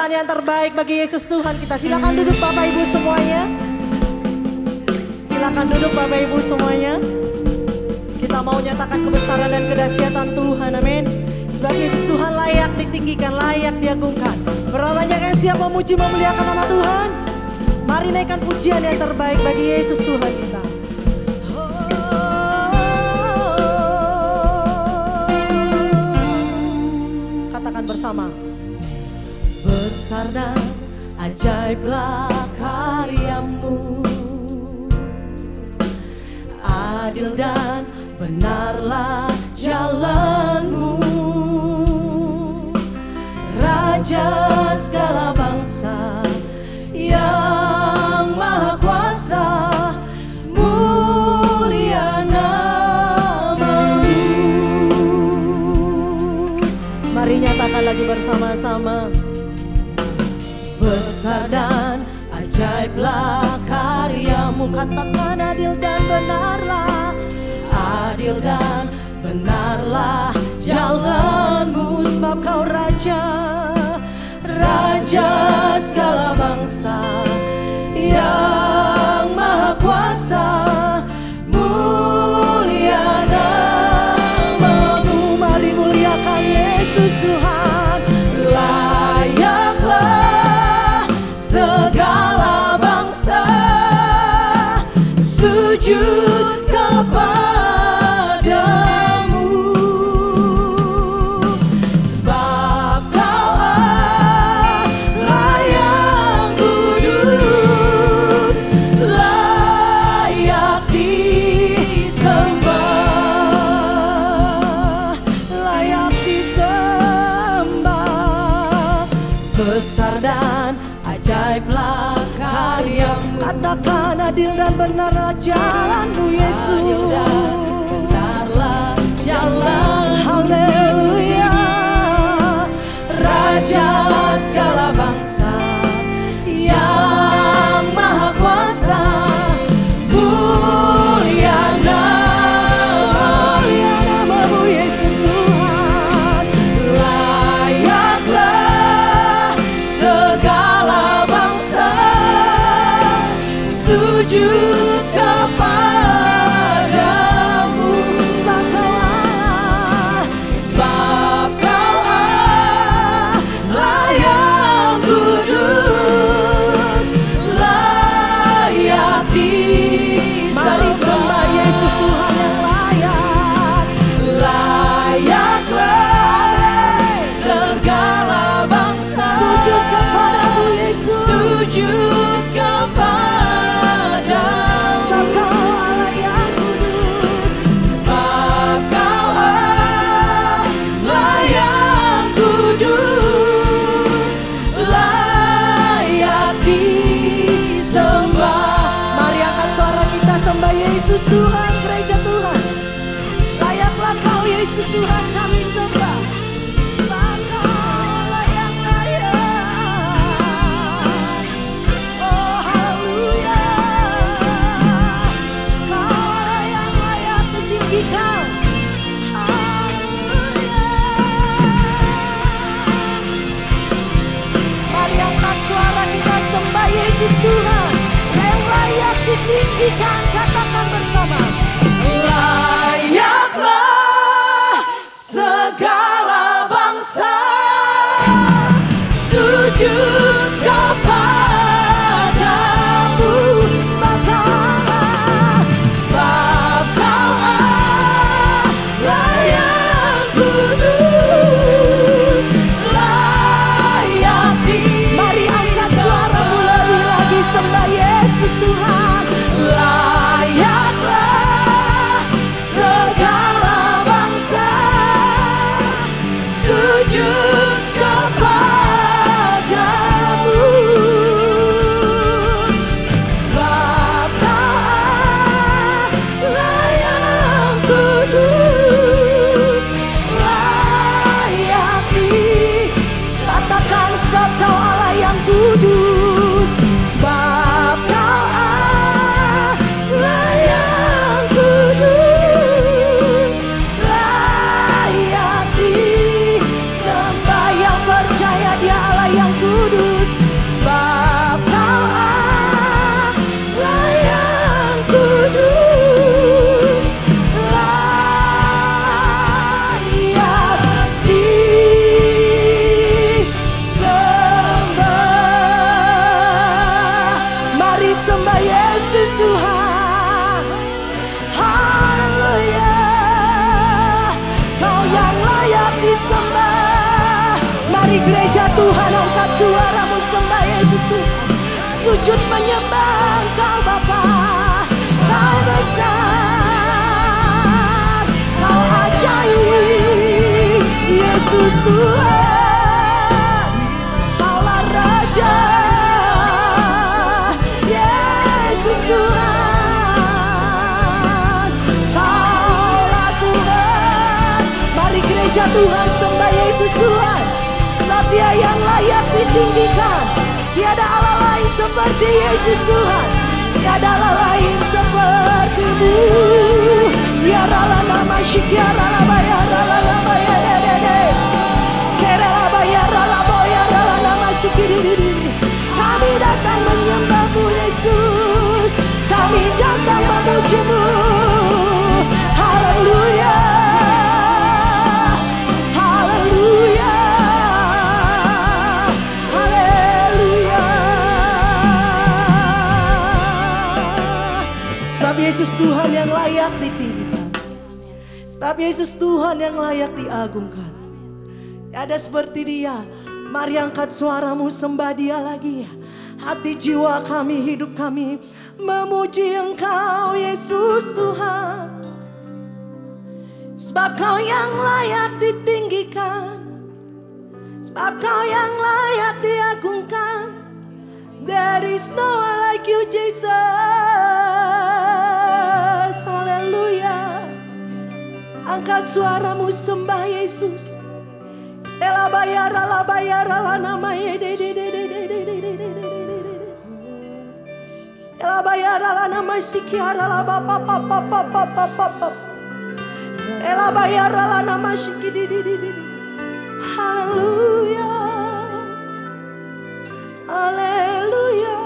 Penyertaan yang terbaik bagi Yesus Tuhan kita. Silakan duduk Bapak Ibu semuanya. Silakan duduk Bapak Ibu semuanya. Kita mau nyatakan kebesaran dan kedahsyatan Tuhan. Amin. Sebab Yesus Tuhan layak ditinggikan, layak diagungkan. Berapa banyak yang siap memuji memuliakan nama Tuhan? Mari naikkan pujian yang terbaik bagi Yesus Tuhan kita. Katakan bersama. Besar dan ajaiblah karyamu. Adil dan benarlah jalanmu. Raja segala bangsa yang maha kuasa Mulia namamu. Mari nyatakan lagi bersama-sama Besar dan ajaiblah karyamu. Katakan adil dan benarlah Adil dan benarlah jalanmu. Sebab kau Raja Raja segala bangsa Yang maha kuasa gereja Tuhan angkat suaramu sembah Yesus Tuhan. Sujud menyembah Engkau Bapa. Kau besar, Kau ajaib, Yesus Tuhan. Kaulah Raja, Yesus Tuhan. Tuhan. Mari gereja Tuhan sembah Yesus Tuhan. Dia yang layak ditinggikan. Tiada Allah lain seperti Yesus Tuhan. Tiada Allah lain sepertimu. Ya rala nama syikia rala bayar rala nama ya de de de. Kerala bayar rala boya rala nama syiki di di di. Kami datang menyembahmu Yesus. Kami datang memujimu. Yesus Tuhan yang layak ditinggikan. Sebab Yesus Tuhan yang layak diagungkan. Ada seperti dia. Mari angkat suaramu sembah dia lagi. Hati jiwa kami, hidup kami memuji engkau Yesus Tuhan. Sebab kau yang layak ditinggikan. Sebab kau yang layak diagungkan. There is no one like you Jesus. Angkat suaramu sembah Yesus. Ela bayar ala bayar ala nama ye de de de de de de de de de de de de. Ela bayar ala nama sikiar ala ba pa pa pa pa pa pa pa pa. Ela bayar ala nama siki di di di di. Haleluya. Haleluya.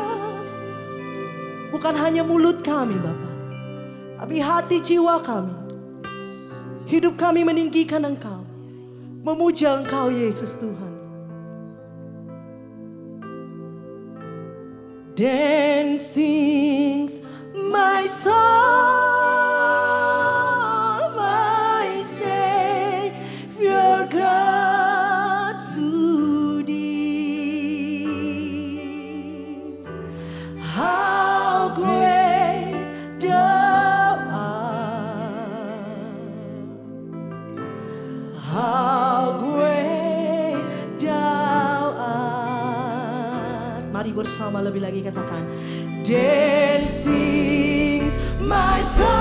Bukan hanya mulut kami Bapak. Tapi hati jiwa kami. Hidup kami meninggikan Engkau. Memuja Engkau Yesus Tuhan. Sings my soul, Mari bersama lebih lagi katakan. Sings my soul,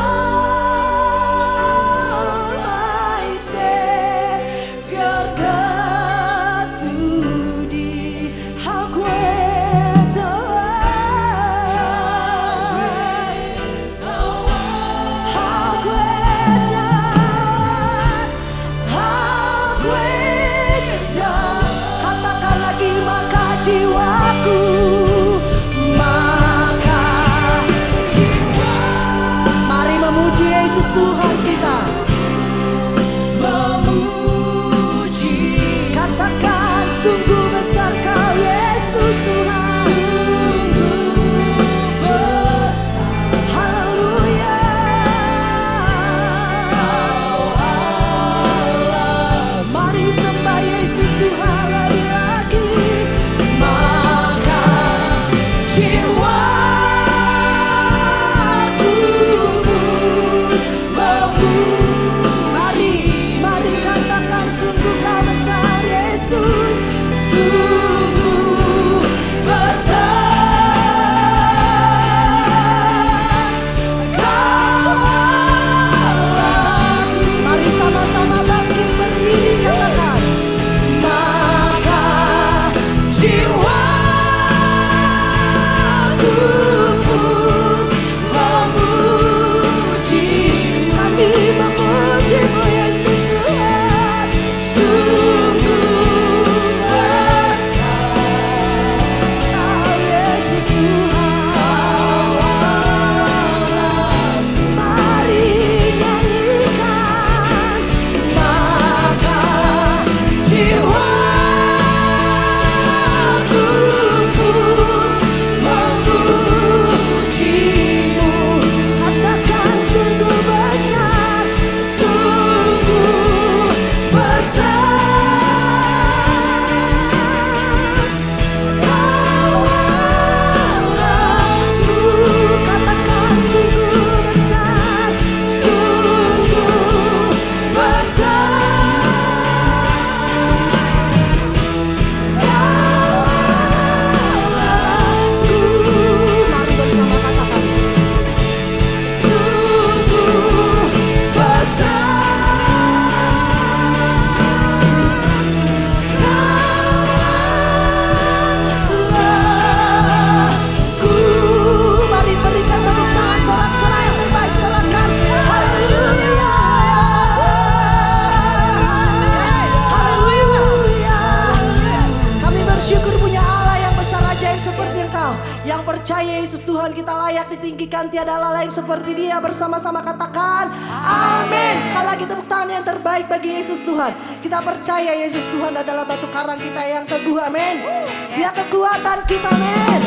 seperti dia bersama-sama katakan amin. Sekali lagi tepuk tangan yang terbaik bagi Yesus Tuhan. Kita percaya Yesus Tuhan adalah batu karang kita yang teguh amin. Dia kekuatan kita amin.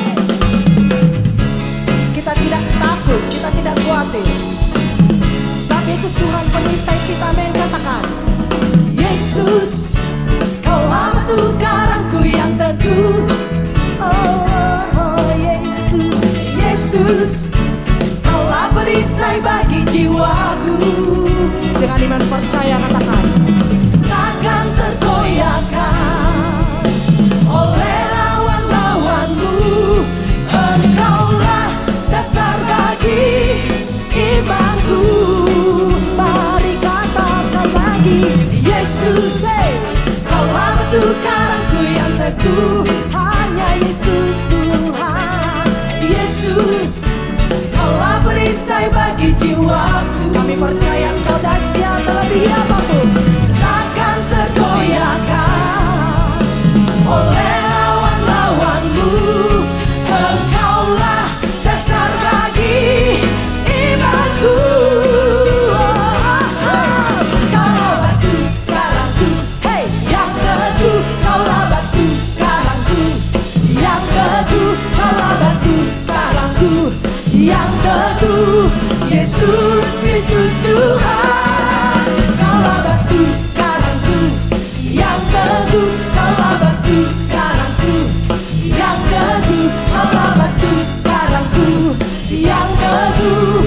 Kita tidak takut, kita tidak khawatir. Sebab Yesus Tuhan penisai kita amin katakan Yesus kaulah batu karangku yang teguh. Oh, oh, oh Yesus, Yesus damai bagi jiwaku. Dengan iman percaya katakan. Takkan tergoyahkan oleh lawan-lawanmu Engkaulah dasar bagi imanku. Mari katakan lagi Yesus eh, hey, kaulah batu karangku yang teguh. bagi jiwaku Kami percaya kau dahsyat lebih apa pun. Kristus Tuhan. Kaulah batu karangku yang teguh. Kaulah batu karangku yang teguh. Kaulah batu karangku yang teguh.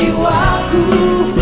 jiwaku.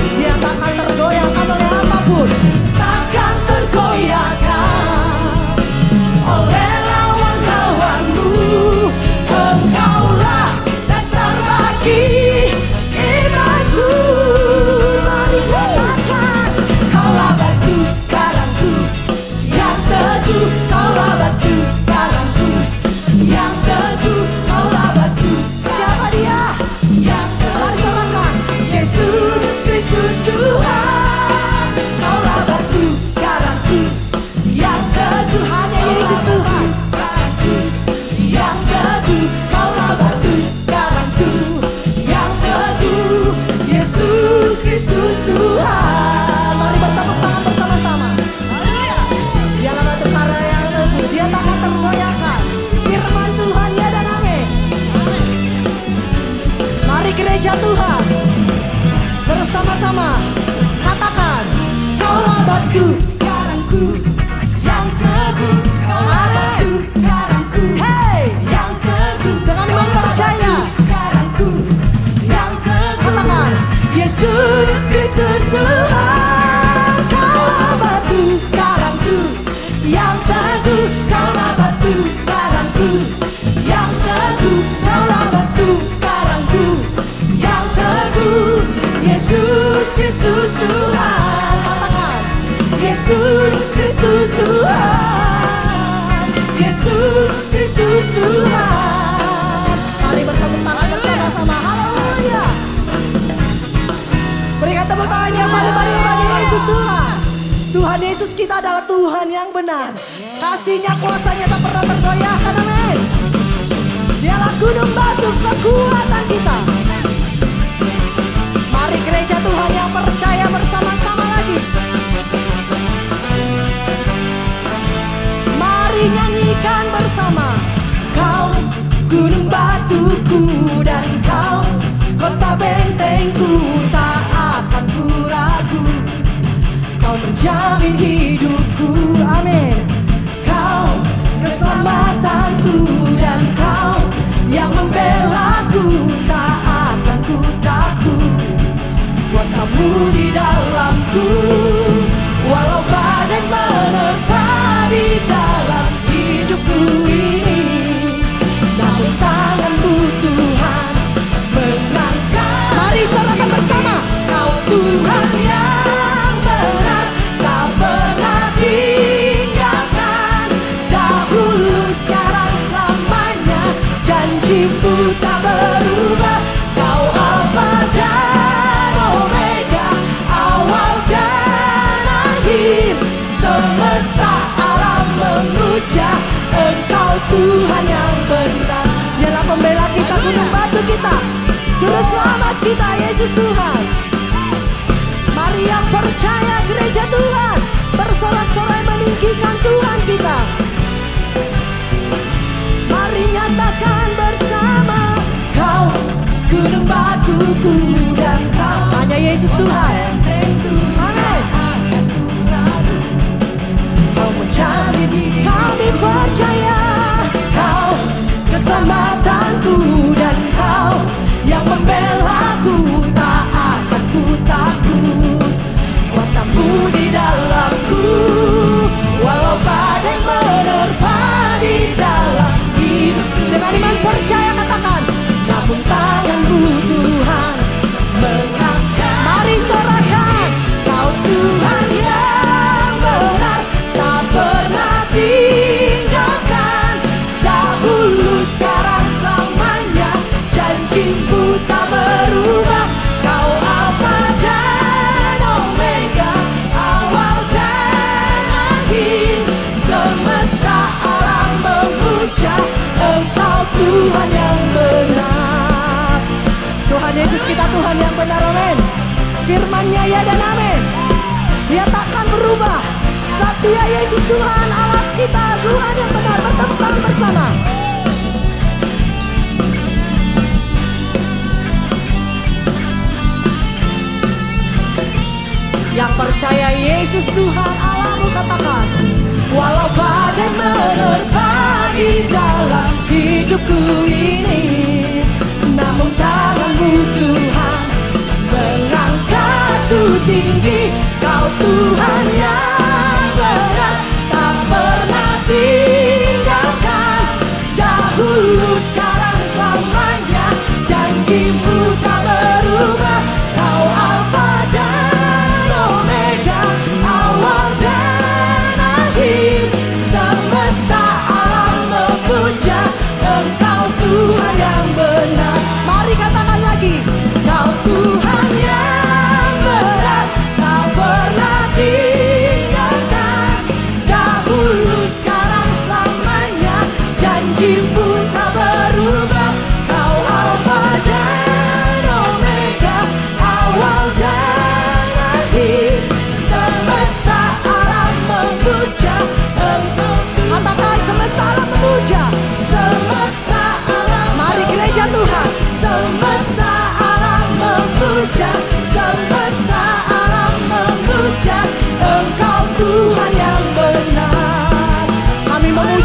Kita Yesus Tuhan. Mari yang percaya gereja Tuhan bersorak-sorai meninggikan Tuhan kita. Mari nyatakan bersama kau gunung batuku dan kau hanya Yesus Tuhan. Amin. Kau menjamin kami percaya keselamatanku dan kau yang membelaku tak akan ku takut. Kuasamu di dalamku walau badai menerpa di dalam hidupku dengan iman percaya katakan namun tanganmu Tuhan mengangkat. Mari sorakan kau Tuhan Tuhan yang benar. Tuhan Yesus kita Tuhan yang benar amin. Firmannya ya dan amin. Dia takkan berubah. Sebab dia Yesus Tuhan Allah kita Tuhan yang benar tangan bersama Yang percaya Yesus Tuhan Allahmu katakan Walau badai menerpa di dalam hidupku ini Namun tanganmu Tuhan Mengangkatku tinggi. Kau Tuhan yang benar Tak pernah tinggalkan. Dahulu sekarang selamanya Janjimu tak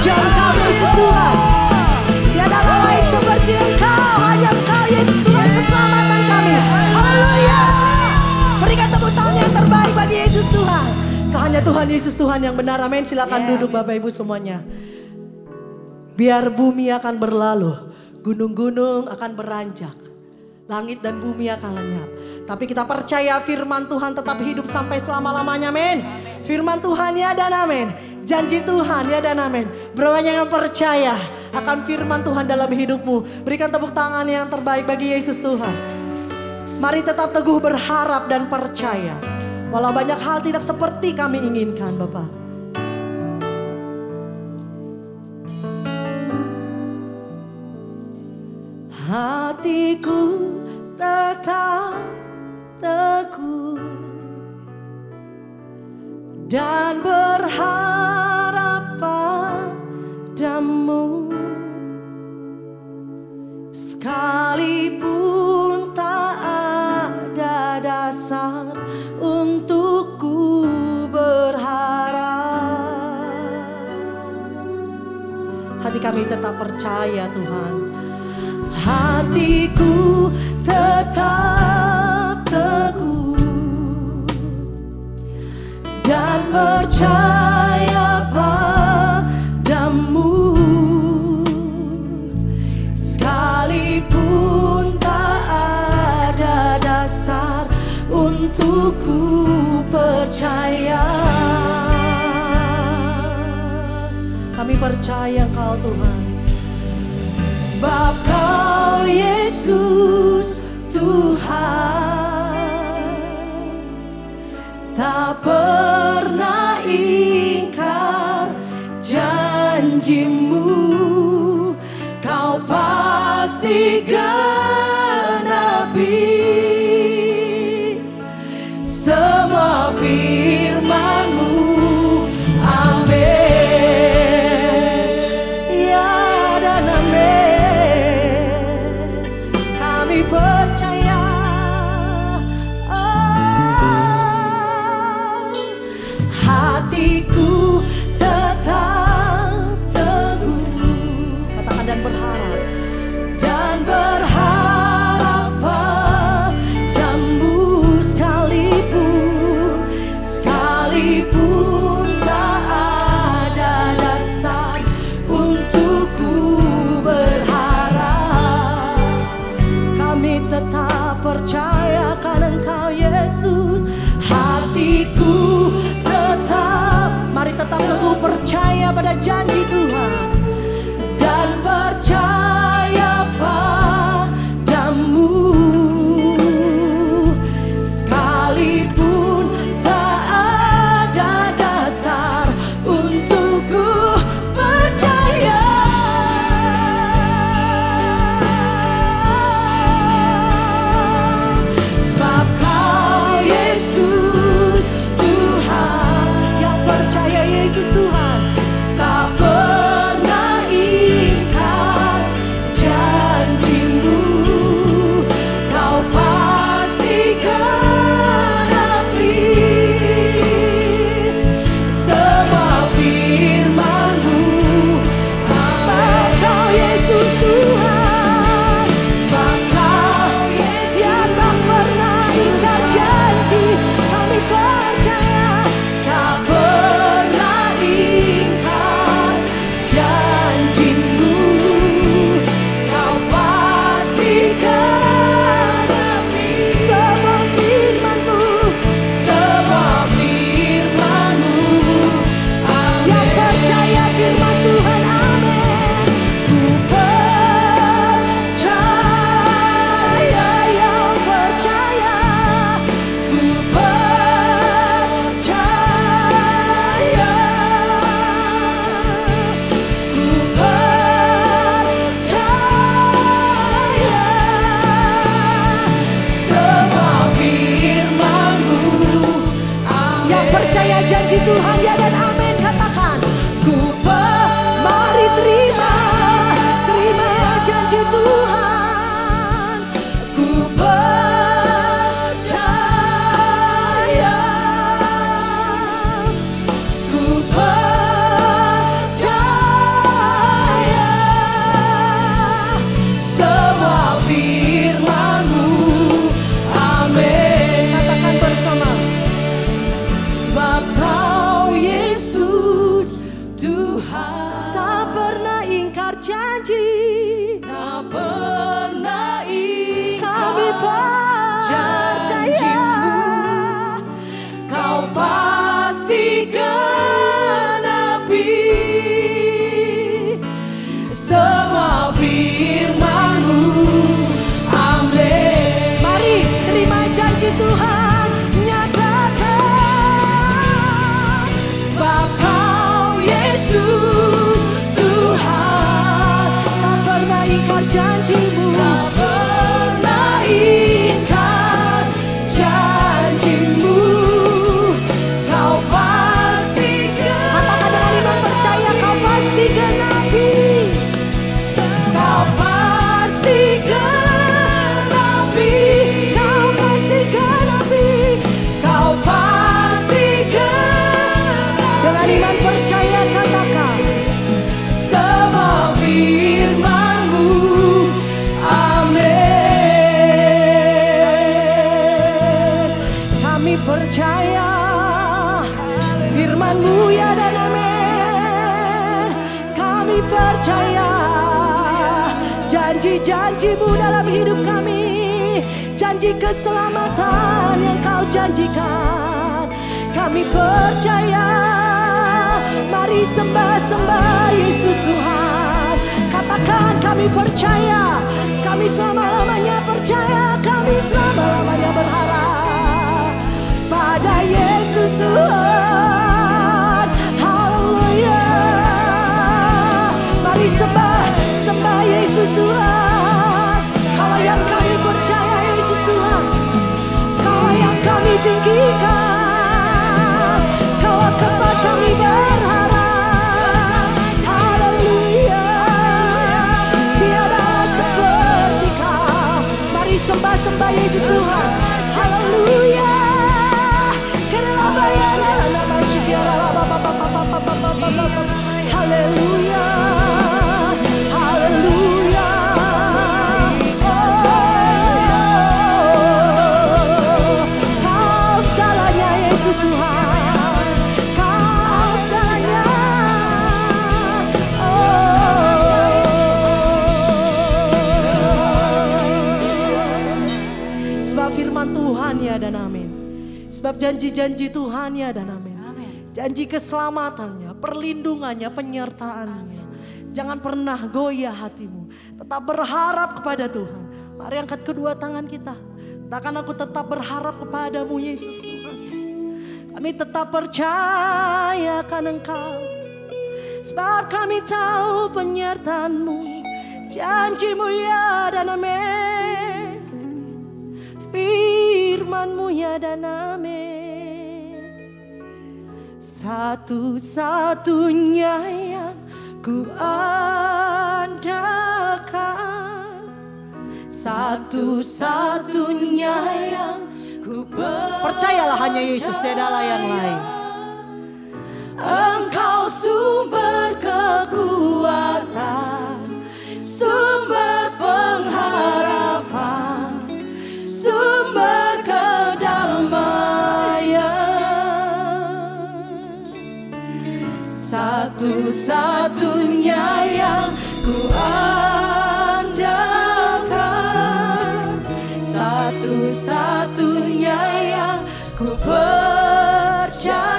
Yesus Tuhan. Tiada Allah lain seperti Engkau. Hanya Engkau Yesus Tuhan keselamatan kami. Haleluya. Berikan tepuk tangan yang terbaik bagi Yesus Tuhan. Hanya Tuhan Yesus Tuhan yang benar. Amin. Silakan duduk Bapak Ibu semuanya. Biar bumi akan berlalu, gunung-gunung akan beranjak, langit dan bumi akan lenyap. Tapi kita percaya firman Tuhan tetap hidup sampai selama-lamanya, men. Firman Tuhan ya dan amin. Janji Tuhan ya dan amin. Berapa yang percaya akan firman Tuhan dalam hidupmu. Berikan tepuk tangan yang terbaik bagi Yesus Tuhan. Mari tetap teguh berharap dan percaya. Walau banyak hal tidak seperti kami inginkan Bapak. Hatiku tetap teguh dan berharap padamu. Sekalipun tak ada dasar untuk ku berharap. Hati kami tetap percaya Tuhan. Hatiku tetap teguh dan percaya padamu. Sekalipun tak ada dasar untuk ku percaya. Kami percaya Engkau Tuhan. Sebab kau Yesus Tuhan tak pernah ingkar janjimu. Kau pasti genapi semua firman pada janji Tuhan janji-janji Tuhan ya dan amin. Amin. Janji keselamatannya, perlindungannya, penyertaannya. Amin. Jangan pernah goyah hatimu. Tetap berharap kepada Tuhan. Mari angkat kedua tangan kita. Katakan aku tetap berharap kepadamu Yesus Tuhan. Kami tetap percaya akan Engkau. Sebab kami tahu penyertaanmu. Janjimu ya dan amin. Firmanmu ya dan amin. Satu-satunya yang ku andalkan. Satu-satunya yang Ku Percayalah hanya Yesus, tiadalah yang lain. Engkau sumber kekuatan, Satu-satunya yang ku andalkan, satu-satunya yang ku percaya.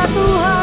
Berdiri gereja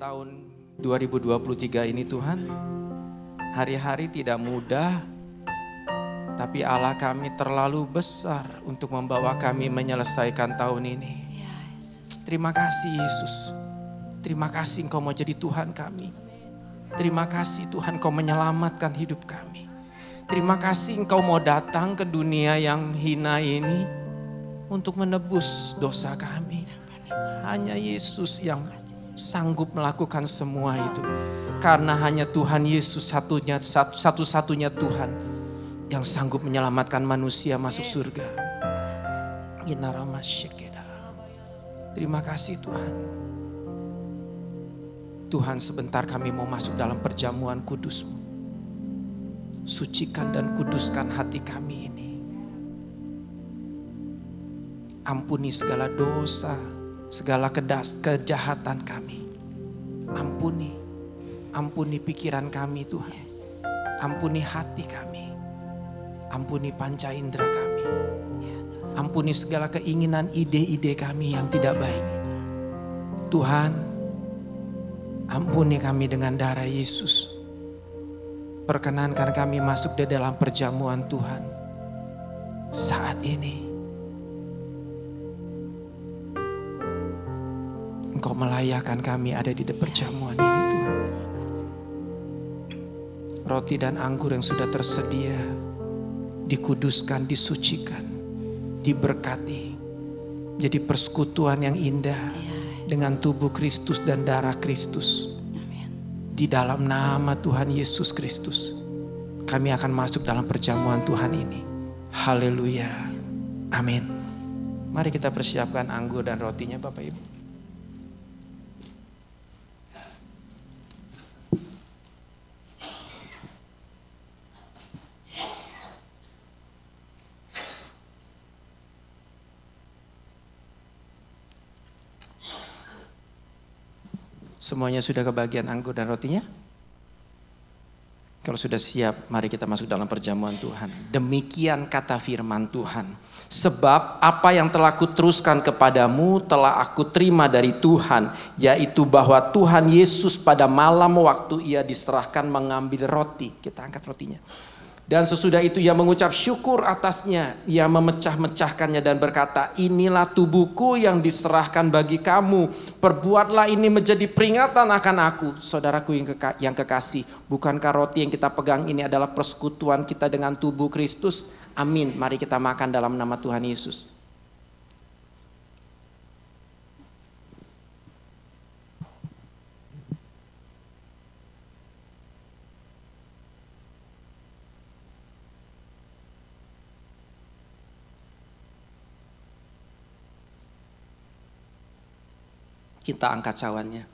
tahun 2023 ini Tuhan. Hari-hari tidak mudah, tapi Allah kami terlalu besar untuk membawa kami menyelesaikan tahun ini. Terima kasih Yesus. Terima kasih Engkau mau jadi Tuhan kami. Terima kasih Tuhan Kau menyelamatkan hidup kami. Terima kasih Engkau mau datang ke dunia yang hina ini untuk menebus dosa kami. Hanya Yesus yang sanggup melakukan semua itu. Karena hanya Tuhan Yesus satunya satu-satunya Tuhan yang sanggup menyelamatkan manusia masuk surga. Terima kasih Tuhan. Tuhan sebentar kami mau masuk dalam perjamuan kudus-Mu. Sucikan dan kuduskan hati kami ini. Ampuni segala dosa, segala kedas, kejahatan kami. Ampuni, ampuni pikiran kami Tuhan. Ampuni hati kami. Ampuni panca indera kami. Ampuni segala keinginan ide-ide kami yang tidak baik. Tuhan, ampuni kami dengan darah Yesus. Perkenankan kami masuk di dalam perjamuan Tuhan. Saat ini. Engkau melayakan kami ada di perjamuan ini Tuhan. Roti dan anggur yang sudah tersedia dikuduskan, disucikan, diberkati. Jadi persekutuan yang indah dengan tubuh Kristus dan darah Kristus. Di dalam nama Tuhan Yesus Kristus. Kami akan masuk dalam perjamuan Tuhan ini. Haleluya. Amin. Mari kita persiapkan anggur dan rotinya Bapak Ibu. Semuanya sudah kebagian anggur dan rotinya? Kalau sudah siap, mari kita masuk dalam perjamuan Tuhan. Demikian kata firman Tuhan. Sebab apa yang telah kuteruskan kepadamu telah aku terima dari Tuhan. Yaitu bahwa Tuhan Yesus pada malam waktu ia diserahkan mengambil roti. Kita angkat rotinya. Dan sesudah itu ia mengucap syukur atasnya. Ia memecah-mecahkannya dan berkata, inilah tubuhku yang diserahkan bagi kamu. Perbuatlah ini menjadi peringatan akan aku. Saudaraku yang, keka yang kekasih, bukankah roti yang kita pegang ini adalah persekutuan kita dengan tubuh Kristus? Amin. Mari kita makan dalam nama Tuhan Yesus. Kita angkat cawannya.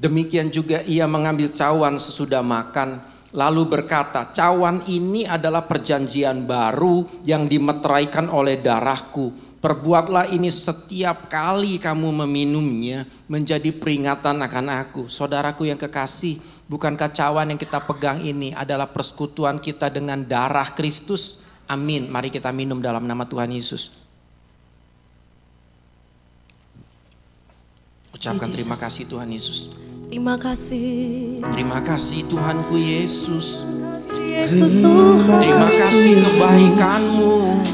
Demikian juga ia mengambil cawan sesudah makan, lalu berkata, cawan ini adalah perjanjian baru yang dimeteraikan oleh darahku. Perbuatlah ini setiap kali kamu meminumnya menjadi peringatan akan aku. Saudaraku yang kekasih, bukankah cawan yang kita pegang ini adalah persekutuan kita dengan darah Kristus? Amin. Mari kita minum dalam nama Tuhan Yesus. Ucapkan terima kasih Tuhan Yesus. Terima kasih. Terima kasih Tuhanku Yesus. Yesus Tuhan. Terima kasih kebaikanmu.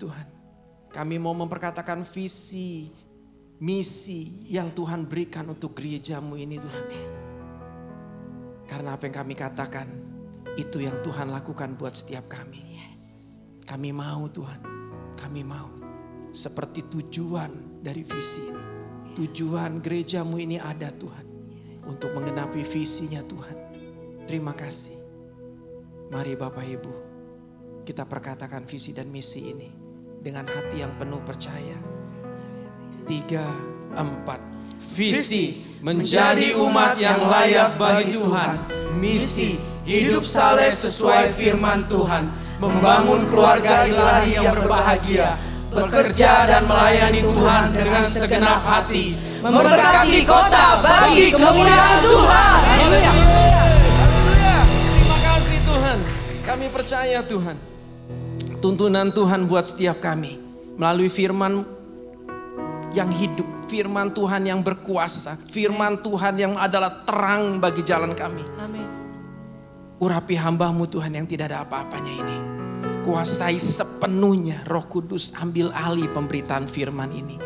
Tuhan. Kami mau memperkatakan visi, misi yang Tuhan berikan untuk gerejamu ini Tuhan. Karena apa yang kami katakan, itu yang Tuhan lakukan buat setiap kami. Kami mau Tuhan, kami mau. Seperti tujuan dari visi ini. Tujuan gerejamu ini ada Tuhan. Untuk menggenapi visinya Tuhan. Terima kasih. Mari Bapak Ibu, kita perkatakan visi dan misi ini dengan hati yang penuh percaya. Tiga, empat. Visi menjadi umat yang layak bagi Tuhan. Misi hidup saleh sesuai firman Tuhan. Membangun keluarga ilahi yang berbahagia. Bekerja dan melayani Tuhan dengan segenap hati. Memberkati kota bagi kemuliaan Tuhan. Haleluya. Terima kasih Tuhan. Kami percaya Tuhan. Tuntunan Tuhan buat setiap kami. Melalui firman yang hidup. Firman Tuhan yang berkuasa. Firman Tuhan yang adalah terang bagi jalan kami. Amin. Urapi hambamu Tuhan yang tidak ada apa-apanya ini. Kuasai sepenuhnya roh kudus ambil alih pemberitaan firman ini.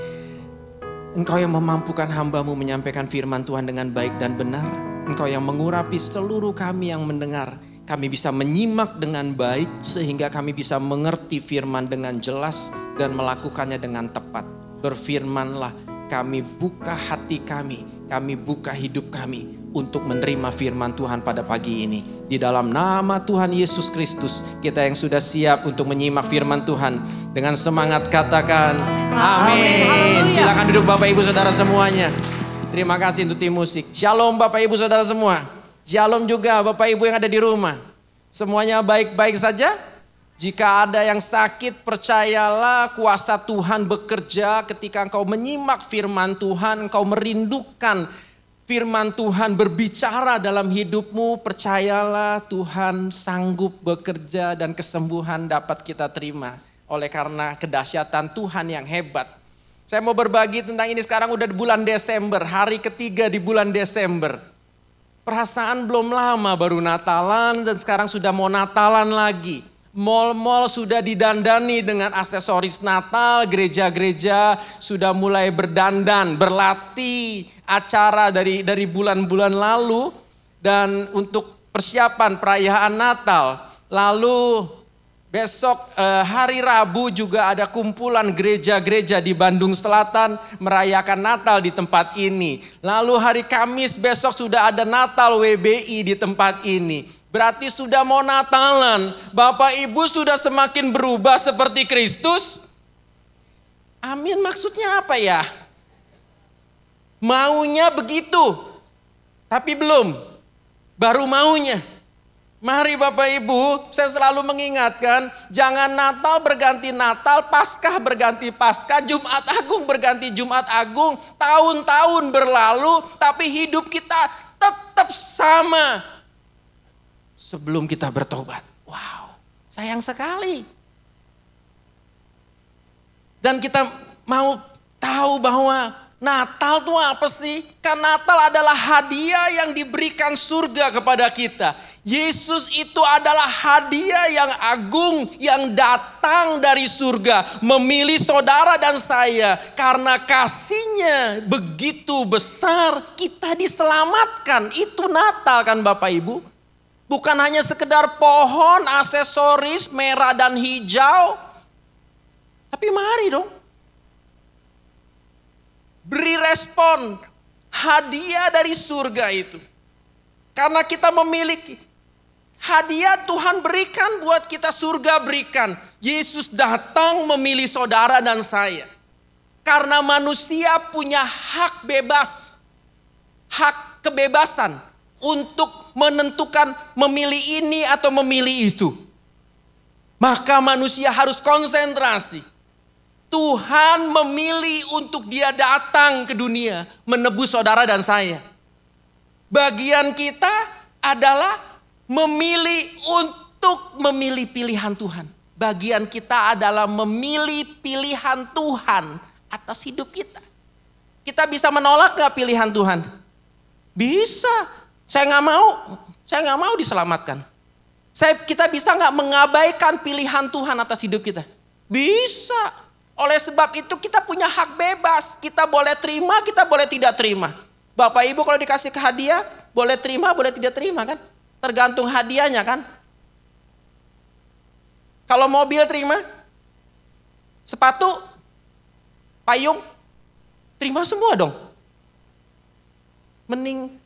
Engkau yang memampukan hambamu menyampaikan firman Tuhan dengan baik dan benar. Engkau yang mengurapi seluruh kami yang mendengar. Kami bisa menyimak dengan baik sehingga kami bisa mengerti firman dengan jelas dan melakukannya dengan tepat. Berfirmanlah, kami buka hati kami, kami buka hidup kami untuk menerima firman Tuhan pada pagi ini. Di dalam nama Tuhan Yesus Kristus, kita yang sudah siap untuk menyimak firman Tuhan dengan semangat katakan amin. Silakan duduk Bapak Ibu Saudara semuanya. Terima kasih untuk tim musik. Shalom Bapak Ibu Saudara semua. Shalom juga Bapak Ibu yang ada di rumah. Semuanya baik-baik saja? Jika ada yang sakit, percayalah kuasa Tuhan bekerja ketika engkau menyimak firman Tuhan, engkau merindukan firman Tuhan berbicara dalam hidupmu, percayalah Tuhan sanggup bekerja dan kesembuhan dapat kita terima. Oleh karena kedahsyatan Tuhan yang hebat. Saya mau berbagi tentang ini sekarang udah di bulan Desember, hari ketiga di bulan Desember. Perasaan belum lama baru Natalan dan sekarang sudah mau Natalan lagi. Mall-mall sudah didandani dengan aksesoris Natal, gereja-gereja sudah mulai berdandan, berlatih acara dari dari bulan-bulan lalu dan untuk persiapan perayaan Natal. Lalu Besok eh, hari Rabu juga ada kumpulan gereja-gereja di Bandung Selatan merayakan Natal di tempat ini. Lalu hari Kamis besok sudah ada Natal WBI di tempat ini. Berarti sudah mau Natalan. Bapak Ibu sudah semakin berubah seperti Kristus. Amin maksudnya apa ya? Maunya begitu. Tapi belum. Baru maunya. Mari Bapak Ibu, saya selalu mengingatkan, jangan Natal berganti Natal, Paskah berganti Paskah, Jumat Agung berganti Jumat Agung, tahun-tahun berlalu, tapi hidup kita tetap sama. Sebelum kita bertobat. Wow, sayang sekali. Dan kita mau tahu bahwa Natal itu apa sih? Kan Natal adalah hadiah yang diberikan surga kepada kita. Yesus itu adalah hadiah yang agung yang datang dari surga. Memilih saudara dan saya. Karena kasihnya begitu besar kita diselamatkan. Itu Natal kan Bapak Ibu. Bukan hanya sekedar pohon, aksesoris merah dan hijau. Tapi mari dong. Beri respon hadiah dari surga itu. Karena kita memiliki hadiah Tuhan berikan buat kita surga berikan. Yesus datang memilih saudara dan saya. Karena manusia punya hak bebas. Hak kebebasan untuk menentukan memilih ini atau memilih itu. Maka manusia harus konsentrasi. Tuhan memilih untuk dia datang ke dunia menebus saudara dan saya. Bagian kita adalah memilih untuk memilih pilihan Tuhan. Bagian kita adalah memilih pilihan Tuhan atas hidup kita. Kita bisa menolak gak pilihan Tuhan? Bisa. Saya nggak mau, saya nggak mau diselamatkan. Saya, kita bisa nggak mengabaikan pilihan Tuhan atas hidup kita? Bisa. Oleh sebab itu kita punya hak bebas. Kita boleh terima, kita boleh tidak terima. Bapak Ibu kalau dikasih ke hadiah, boleh terima, boleh tidak terima kan? Tergantung hadiahnya kan? Kalau mobil terima, sepatu, payung, terima semua dong. Mending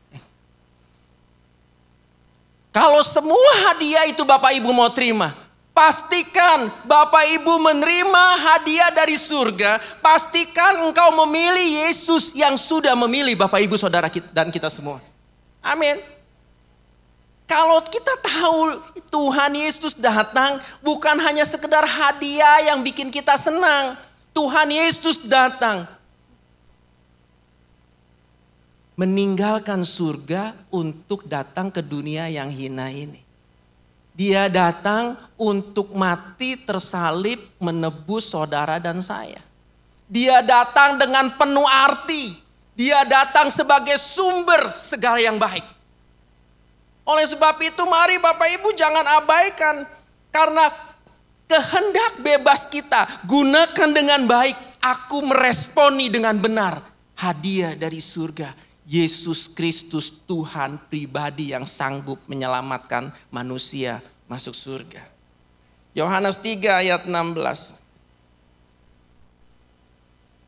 kalau semua hadiah itu Bapak Ibu mau terima, pastikan Bapak Ibu menerima hadiah dari surga. Pastikan engkau memilih Yesus yang sudah memilih Bapak Ibu saudara kita dan kita semua. Amin. Kalau kita tahu Tuhan Yesus datang bukan hanya sekedar hadiah yang bikin kita senang. Tuhan Yesus datang meninggalkan surga untuk datang ke dunia yang hina ini. Dia datang untuk mati tersalib menebus saudara dan saya. Dia datang dengan penuh arti. Dia datang sebagai sumber segala yang baik. Oleh sebab itu mari Bapak Ibu jangan abaikan. Karena kehendak bebas kita gunakan dengan baik. Aku meresponi dengan benar hadiah dari surga Yesus Kristus Tuhan pribadi yang sanggup menyelamatkan manusia masuk surga. Yohanes 3 ayat 16.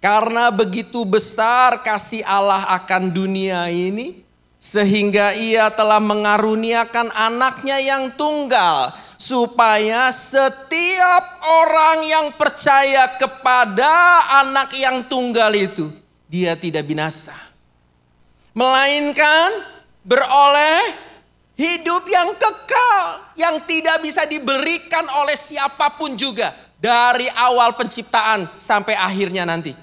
Karena begitu besar kasih Allah akan dunia ini, sehingga ia telah mengaruniakan anaknya yang tunggal, supaya setiap orang yang percaya kepada anak yang tunggal itu, dia tidak binasa melainkan beroleh hidup yang kekal yang tidak bisa diberikan oleh siapa pun juga dari awal penciptaan sampai akhirnya nanti.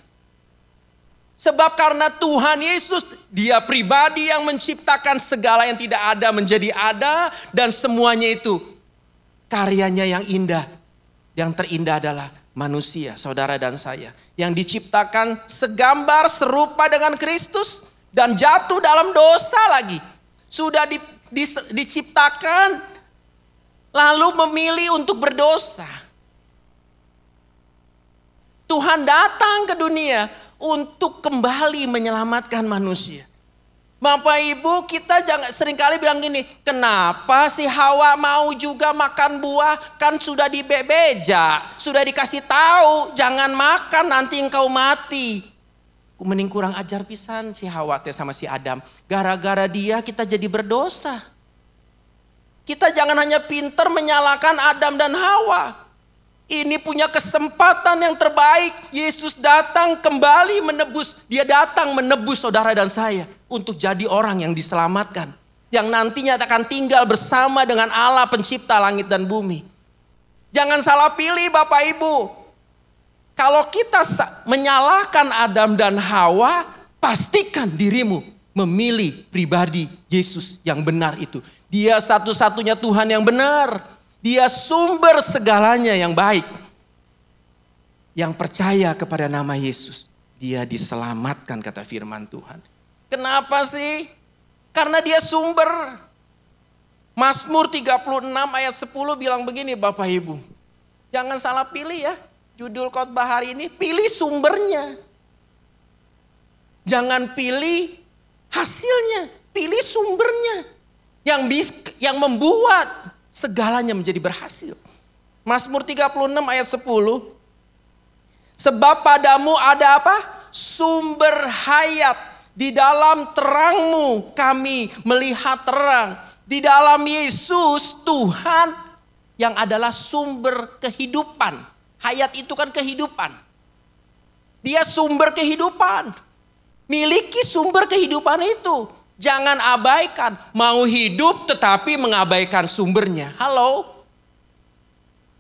Sebab karena Tuhan Yesus dia pribadi yang menciptakan segala yang tidak ada menjadi ada dan semuanya itu karyanya yang indah. Yang terindah adalah manusia, saudara dan saya. Yang diciptakan segambar serupa dengan Kristus dan jatuh dalam dosa lagi. Sudah di, di, diciptakan lalu memilih untuk berdosa. Tuhan datang ke dunia untuk kembali menyelamatkan manusia. Bapak Ibu kita jangan sering kali bilang gini, kenapa si Hawa mau juga makan buah kan sudah dibebeja, sudah dikasih tahu jangan makan nanti engkau mati. Mending kurang ajar pisan si Hawa teh sama si Adam. Gara-gara dia kita jadi berdosa. Kita jangan hanya pinter menyalahkan Adam dan Hawa. Ini punya kesempatan yang terbaik. Yesus datang kembali menebus. Dia datang menebus saudara dan saya. Untuk jadi orang yang diselamatkan. Yang nantinya akan tinggal bersama dengan Allah pencipta langit dan bumi. Jangan salah pilih Bapak Ibu. Kalau kita menyalahkan Adam dan Hawa, pastikan dirimu memilih pribadi Yesus yang benar itu. Dia satu-satunya Tuhan yang benar. Dia sumber segalanya yang baik. Yang percaya kepada nama Yesus, dia diselamatkan kata firman Tuhan. Kenapa sih? Karena dia sumber. Mazmur 36 ayat 10 bilang begini Bapak Ibu. Jangan salah pilih ya judul khotbah hari ini, pilih sumbernya. Jangan pilih hasilnya, pilih sumbernya. Yang bis, yang membuat segalanya menjadi berhasil. Mazmur 36 ayat 10. Sebab padamu ada apa? Sumber hayat. Di dalam terangmu kami melihat terang. Di dalam Yesus Tuhan yang adalah sumber kehidupan Hayat itu kan kehidupan. Dia sumber kehidupan. Miliki sumber kehidupan itu. Jangan abaikan. Mau hidup tetapi mengabaikan sumbernya. Halo?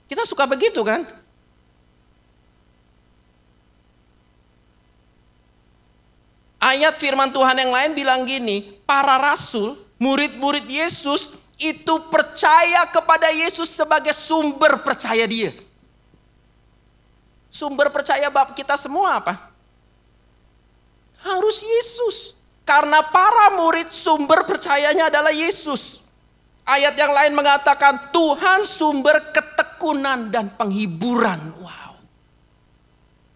Kita suka begitu kan? Ayat firman Tuhan yang lain bilang gini, para rasul, murid-murid Yesus itu percaya kepada Yesus sebagai sumber percaya dia. Sumber percaya bab kita semua apa? Harus Yesus. Karena para murid sumber percayanya adalah Yesus. Ayat yang lain mengatakan Tuhan sumber ketekunan dan penghiburan. Wow.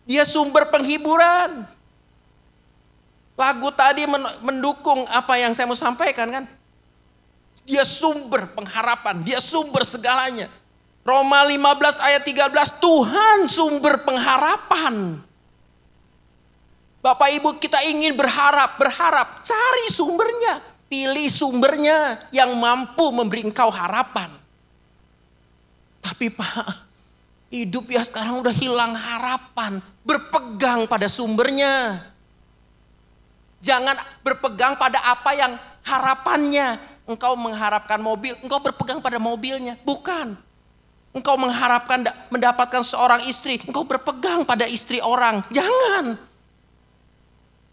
Dia sumber penghiburan. Lagu tadi mendukung apa yang saya mau sampaikan kan. Dia sumber pengharapan, dia sumber segalanya. Roma 15 ayat 13, Tuhan sumber pengharapan. Bapak Ibu kita ingin berharap, berharap, cari sumbernya. Pilih sumbernya yang mampu memberi engkau harapan. Tapi Pak, hidup ya sekarang udah hilang harapan. Berpegang pada sumbernya. Jangan berpegang pada apa yang harapannya. Engkau mengharapkan mobil, engkau berpegang pada mobilnya. Bukan. Engkau mengharapkan mendapatkan seorang istri, engkau berpegang pada istri orang. Jangan.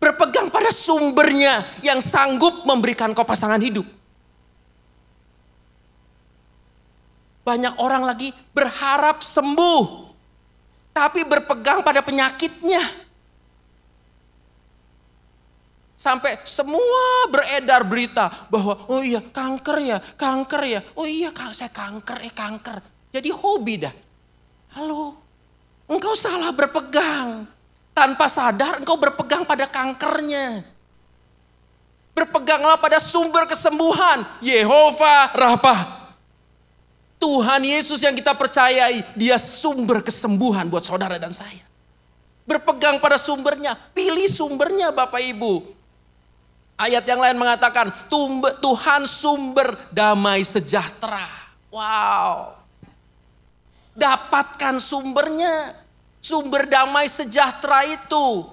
Berpegang pada sumbernya yang sanggup memberikan kau pasangan hidup. Banyak orang lagi berharap sembuh. Tapi berpegang pada penyakitnya. Sampai semua beredar berita bahwa oh iya kanker ya, kanker ya. Oh iya saya kanker, eh kanker. Jadi hobi dah. Halo, engkau salah berpegang. Tanpa sadar engkau berpegang pada kankernya. Berpeganglah pada sumber kesembuhan. Yehova Rafa. Tuhan Yesus yang kita percayai. Dia sumber kesembuhan buat saudara dan saya. Berpegang pada sumbernya. Pilih sumbernya Bapak Ibu. Ayat yang lain mengatakan Tuhan sumber damai sejahtera. Wow. Dapatkan sumbernya sumber damai sejahtera itu.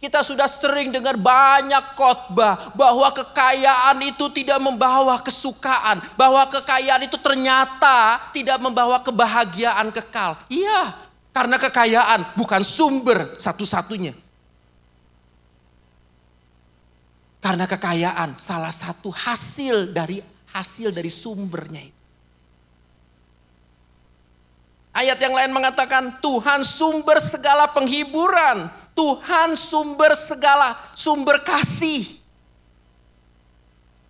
Kita sudah sering dengar banyak khotbah bahwa kekayaan itu tidak membawa kesukaan, bahwa kekayaan itu ternyata tidak membawa kebahagiaan kekal. Iya, karena kekayaan bukan sumber satu-satunya. Karena kekayaan salah satu hasil dari hasil dari sumbernya itu. Ayat yang lain mengatakan Tuhan sumber segala penghiburan. Tuhan sumber segala sumber kasih.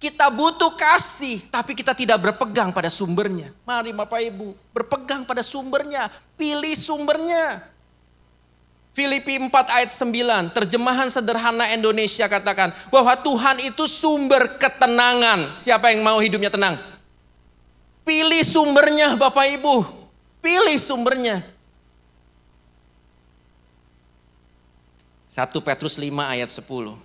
Kita butuh kasih, tapi kita tidak berpegang pada sumbernya. Mari Bapak Ibu, berpegang pada sumbernya. Pilih sumbernya. Filipi 4 ayat 9, terjemahan sederhana Indonesia katakan bahwa Tuhan itu sumber ketenangan. Siapa yang mau hidupnya tenang? Pilih sumbernya Bapak Ibu. Pilih sumbernya. 1 Petrus 5 ayat 10.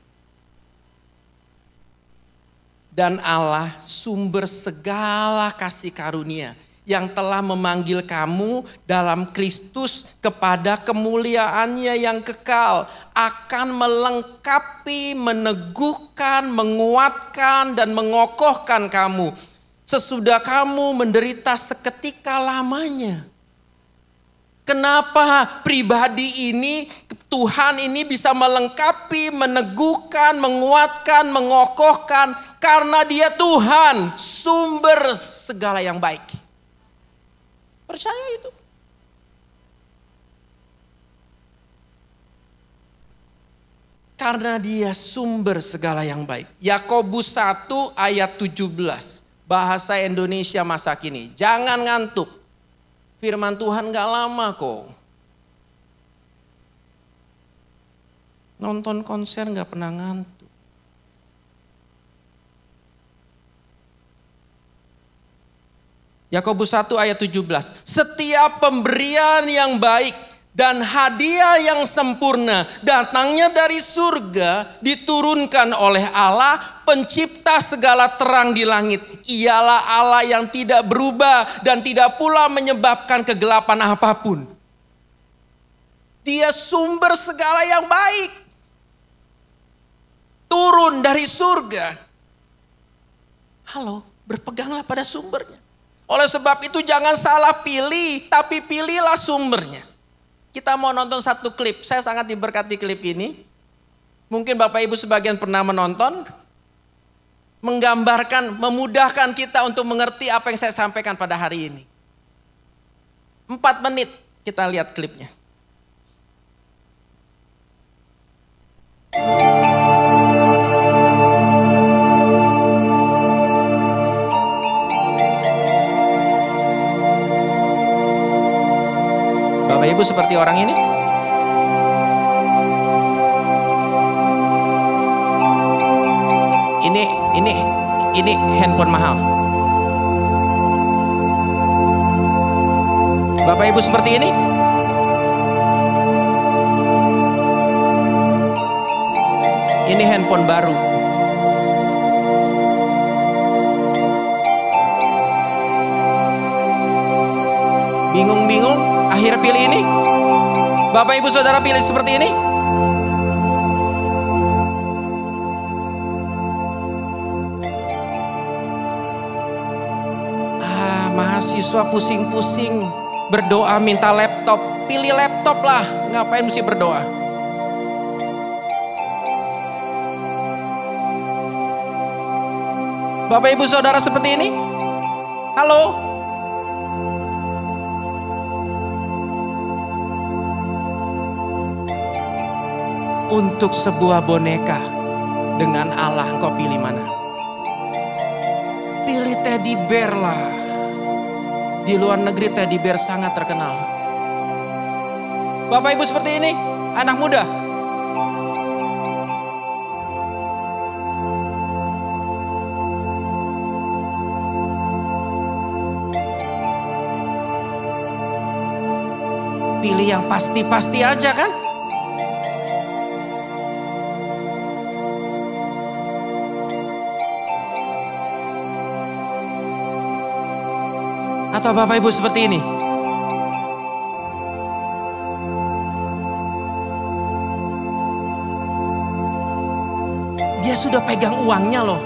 Dan Allah sumber segala kasih karunia yang telah memanggil kamu dalam Kristus kepada kemuliaannya yang kekal akan melengkapi, meneguhkan, menguatkan dan mengokohkan kamu sesudah kamu menderita seketika lamanya. Kenapa pribadi ini, Tuhan ini bisa melengkapi, meneguhkan, menguatkan, mengokohkan. Karena dia Tuhan, sumber segala yang baik. Percaya itu. Karena dia sumber segala yang baik. Yakobus 1 ayat 17 bahasa Indonesia masa kini. Jangan ngantuk. Firman Tuhan gak lama kok. Nonton konser gak pernah ngantuk. Yakobus 1 ayat 17. Setiap pemberian yang baik dan hadiah yang sempurna datangnya dari surga diturunkan oleh Allah pencipta segala terang di langit. Ialah Allah yang tidak berubah dan tidak pula menyebabkan kegelapan apa pun. Dia sumber segala yang baik. Turun dari surga. Halo berpeganglah pada sumbernya. Oleh sebab itu jangan salah pilih tapi pilihlah sumbernya kita mau nonton satu klip. Saya sangat diberkati klip ini. Mungkin Bapak Ibu sebagian pernah menonton. Menggambarkan, memudahkan kita untuk mengerti apa yang saya sampaikan pada hari ini. Empat menit kita lihat klipnya. Bapak Ibu seperti orang ini? Ini ini ini handphone mahal. Bapak Ibu seperti ini? Ini handphone baru. Bingung-bingung, akhirnya pilih ini. Bapak Ibu Saudara pilih seperti ini. Ah, mahasiswa pusing-pusing berdoa minta laptop. Pilih laptop lah, ngapain mesti berdoa? Bapak Ibu Saudara seperti ini? Halo? Untuk sebuah boneka dengan Allah engkau pilih mana? Pilih teddy bear lah. Di luar negeri teddy bear sangat terkenal. Bapak Ibu seperti ini, anak muda, pilih yang pasti-pasti aja kan? Atau Bapak Ibu seperti ini? Dia sudah pegang uangnya loh.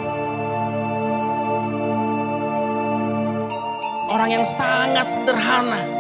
Orang yang sangat sederhana.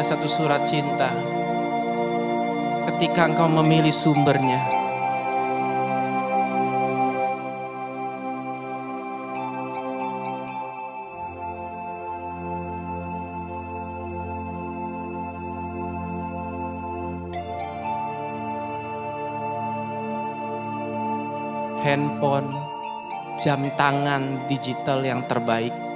Ada satu surat cinta. Ketika engkau memilih sumbernya. Handphone, jam tangan digital yang terbaik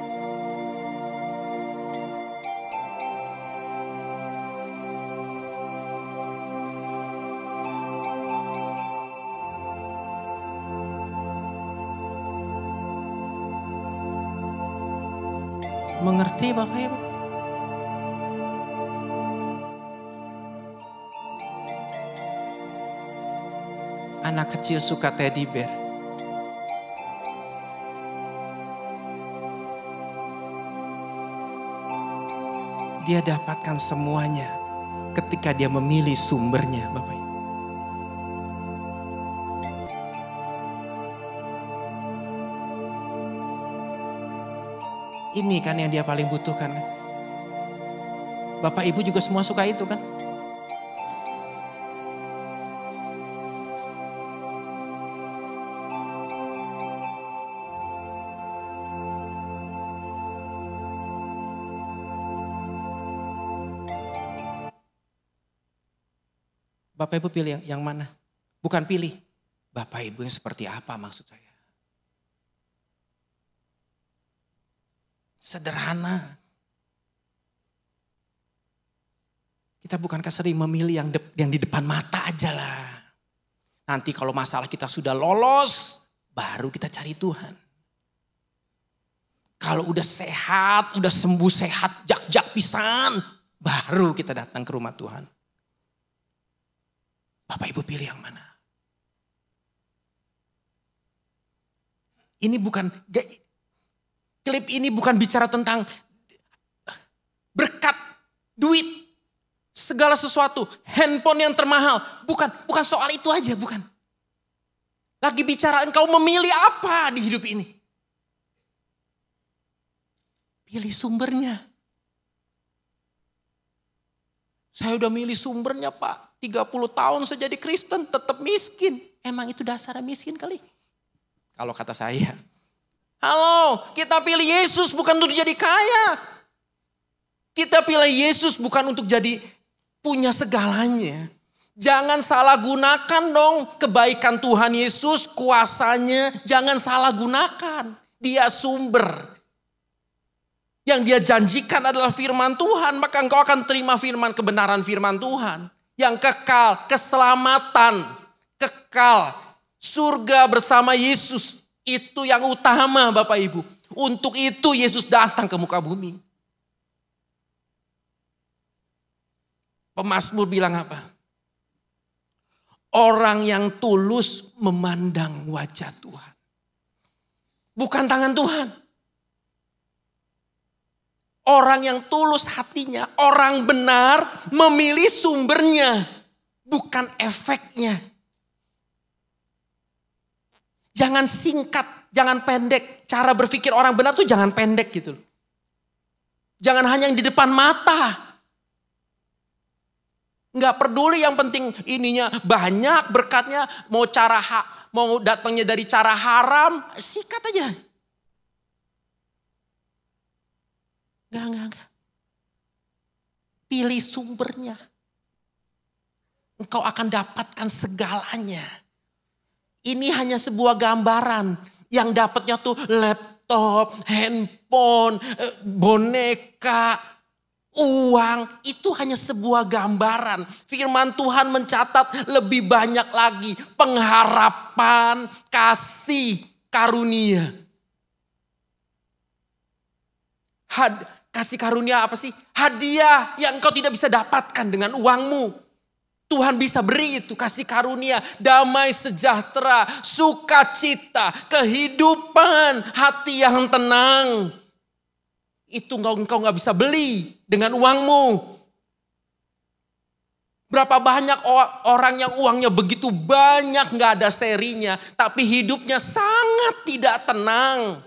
kecil suka teddy bear. Dia dapatkan semuanya ketika dia memilih sumbernya Bapak Ibu. Ini kan yang dia paling butuhkan kan. Bapak Ibu juga semua suka itu kan. Bapak Ibu pilih yang, mana? Bukan pilih. Bapak Ibu yang seperti apa maksud saya? Sederhana. Kita bukankah sering memilih yang, de- yang di depan mata aja lah. Nanti kalau masalah kita sudah lolos, baru kita cari Tuhan. Kalau udah sehat, udah sembuh sehat, jak-jak pisan, baru kita datang ke rumah Tuhan. Bapak Ibu pilih yang mana? Ini bukan klip ini bukan bicara tentang berkat, duit, segala sesuatu, handphone yang termahal, bukan bukan soal itu aja, bukan. Lagi bicara engkau memilih apa di hidup ini? Pilih sumbernya. Saya udah milih sumbernya Pak. 30 tahun saya jadi Kristen tetap miskin. Emang itu dasarnya miskin kali? Kalau kata saya. Halo, kita pilih Yesus bukan untuk jadi kaya. Kita pilih Yesus bukan untuk jadi punya segalanya. Jangan salah gunakan dong kebaikan Tuhan Yesus, kuasanya. Jangan salah gunakan. Dia sumber. Yang dia janjikan adalah firman Tuhan. Maka engkau akan terima firman kebenaran firman Tuhan. Yang kekal, keselamatan, kekal. Surga bersama Yesus. Itu yang utama Bapak Ibu. Untuk itu Yesus datang ke muka bumi. Pemasmur bilang apa? Orang yang tulus memandang wajah Tuhan. Bukan tangan Tuhan. Orang yang tulus hatinya, orang benar memilih sumbernya, bukan efeknya. Jangan singkat, jangan pendek. Cara berpikir orang benar tuh jangan pendek gitu Jangan hanya yang di depan mata. Nggak peduli yang penting ininya banyak berkatnya. Mau cara ha, mau datangnya dari cara haram, sikat aja. Enggak, enggak, enggak. Pilih sumbernya. Engkau akan dapatkan segalanya. Ini hanya sebuah gambaran yang dapatnya tuh laptop, handphone, eh, boneka, uang. Itu hanya sebuah gambaran. Firman Tuhan mencatat lebih banyak lagi pengharapan, kasih, karunia. Had, kasih karunia apa sih? Hadiah yang engkau tidak bisa dapatkan dengan uangmu. Tuhan bisa beri itu kasih karunia, damai sejahtera, sukacita, kehidupan, hati yang tenang. Itu engkau engkau bisa beli dengan uangmu. Berapa banyak orang yang uangnya begitu banyak nggak ada serinya, tapi hidupnya sangat tidak tenang.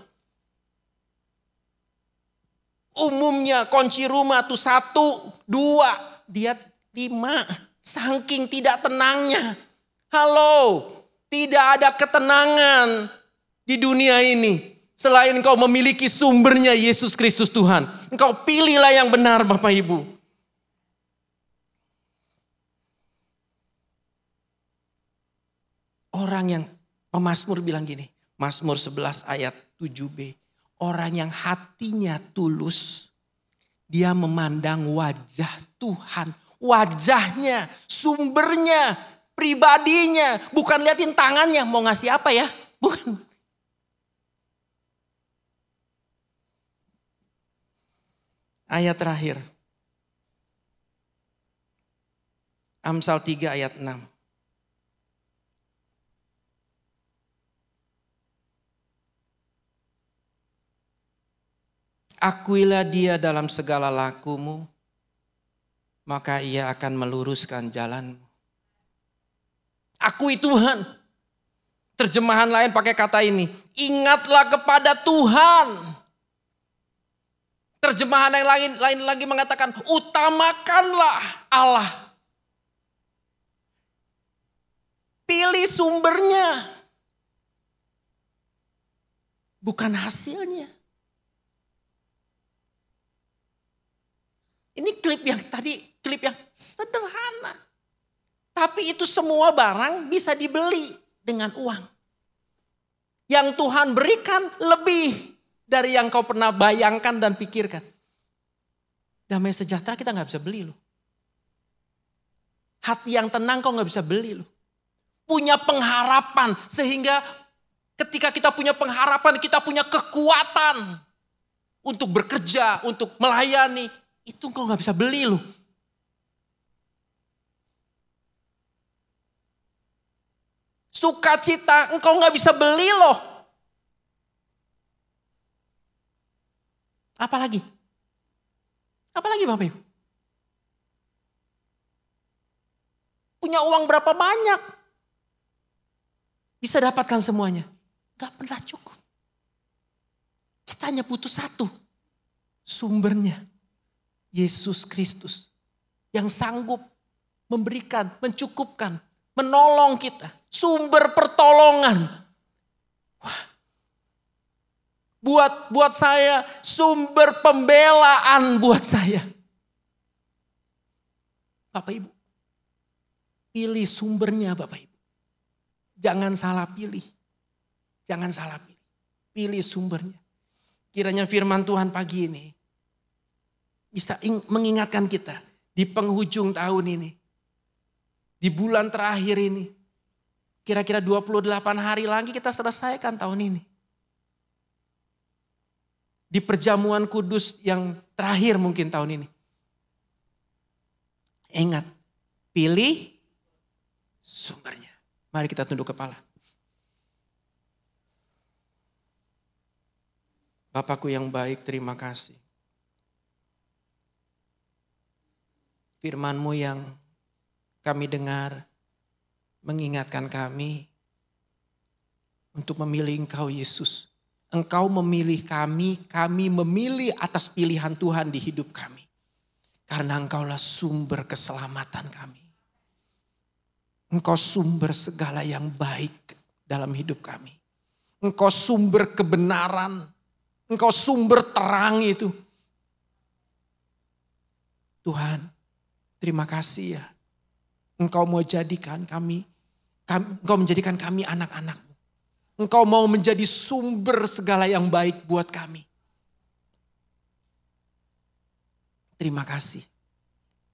Umumnya kunci rumah tuh satu, dua, dia lima. Saking tidak tenangnya. Halo, tidak ada ketenangan di dunia ini. Selain engkau memiliki sumbernya Yesus Kristus Tuhan. Engkau pilihlah yang benar Bapak Ibu. Orang yang pemazmur bilang gini. Mazmur 11 ayat 7b. Orang yang hatinya tulus. Dia memandang wajah Tuhan wajahnya, sumbernya, pribadinya. Bukan liatin tangannya mau ngasih apa ya. Bukan. Ayat terakhir. Amsal 3 ayat 6. Akuilah dia dalam segala lakumu, maka ia akan meluruskan jalanmu. Akui Tuhan. Terjemahan lain pakai kata ini, ingatlah kepada Tuhan. Terjemahan yang lain lain lagi mengatakan utamakanlah Allah. Pilih sumbernya. Bukan hasilnya. Ini klip yang tadi, klip yang sederhana. Tapi itu semua barang bisa dibeli dengan uang. Yang Tuhan berikan lebih dari yang kau pernah bayangkan dan pikirkan. Damai sejahtera kita nggak bisa beli loh. Hati yang tenang kau nggak bisa beli loh. Punya pengharapan sehingga ketika kita punya pengharapan kita punya kekuatan untuk bekerja, untuk melayani. Itu engkau nggak bisa beli loh. Sukacita engkau nggak bisa beli loh. Apalagi? Apalagi Bapak Ibu? Punya uang berapa banyak? Bisa dapatkan semuanya. Gak pernah cukup. Kita hanya butuh satu. Sumbernya. Yesus Kristus yang sanggup memberikan, mencukupkan, menolong kita, sumber pertolongan. Wah, buat buat saya, sumber pembelaan buat saya. Bapak Ibu, pilih sumbernya Bapak Ibu. Jangan salah pilih. Jangan salah pilih. Pilih sumbernya. Kiranya firman Tuhan pagi ini bisa mengingatkan kita di penghujung tahun ini. Di bulan terakhir ini. Kira-kira 28 hari lagi kita selesaikan tahun ini. Di perjamuan kudus yang terakhir mungkin tahun ini. Ingat, pilih sumbernya. Mari kita tunduk kepala. Bapakku yang baik, terima kasih. Firmanmu yang kami dengar mengingatkan kami untuk memilih Engkau Yesus. Engkau memilih kami, kami memilih atas pilihan Tuhan di hidup kami. Karena Engkaulah sumber keselamatan kami. Engkau sumber segala yang baik dalam hidup kami. Engkau sumber kebenaran Engkau sumber terang itu. Tuhan, terima kasih ya. Engkau mau jadikan kami, engkau menjadikan kami anak-anakmu. Engkau mau menjadi sumber segala yang baik buat kami. Terima kasih.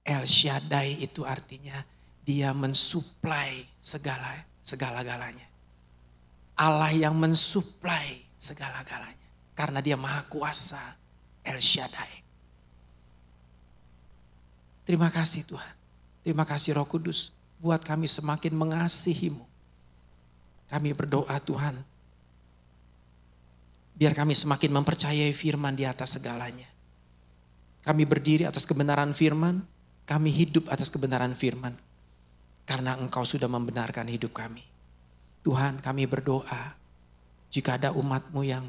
El Shaddai itu artinya dia mensuplai segala segala-galanya. Allah yang mensuplai segala-galanya. Karena dia maha kuasa El Shaddai. Terima kasih Tuhan. Terima kasih Roh Kudus. Buat kami semakin mengasihimu. Kami berdoa Tuhan. Biar kami semakin mempercayai firman di atas segalanya. Kami berdiri atas kebenaran firman. Kami hidup atas kebenaran firman. Karena engkau sudah membenarkan hidup kami. Tuhan kami berdoa. Jika ada umatmu yang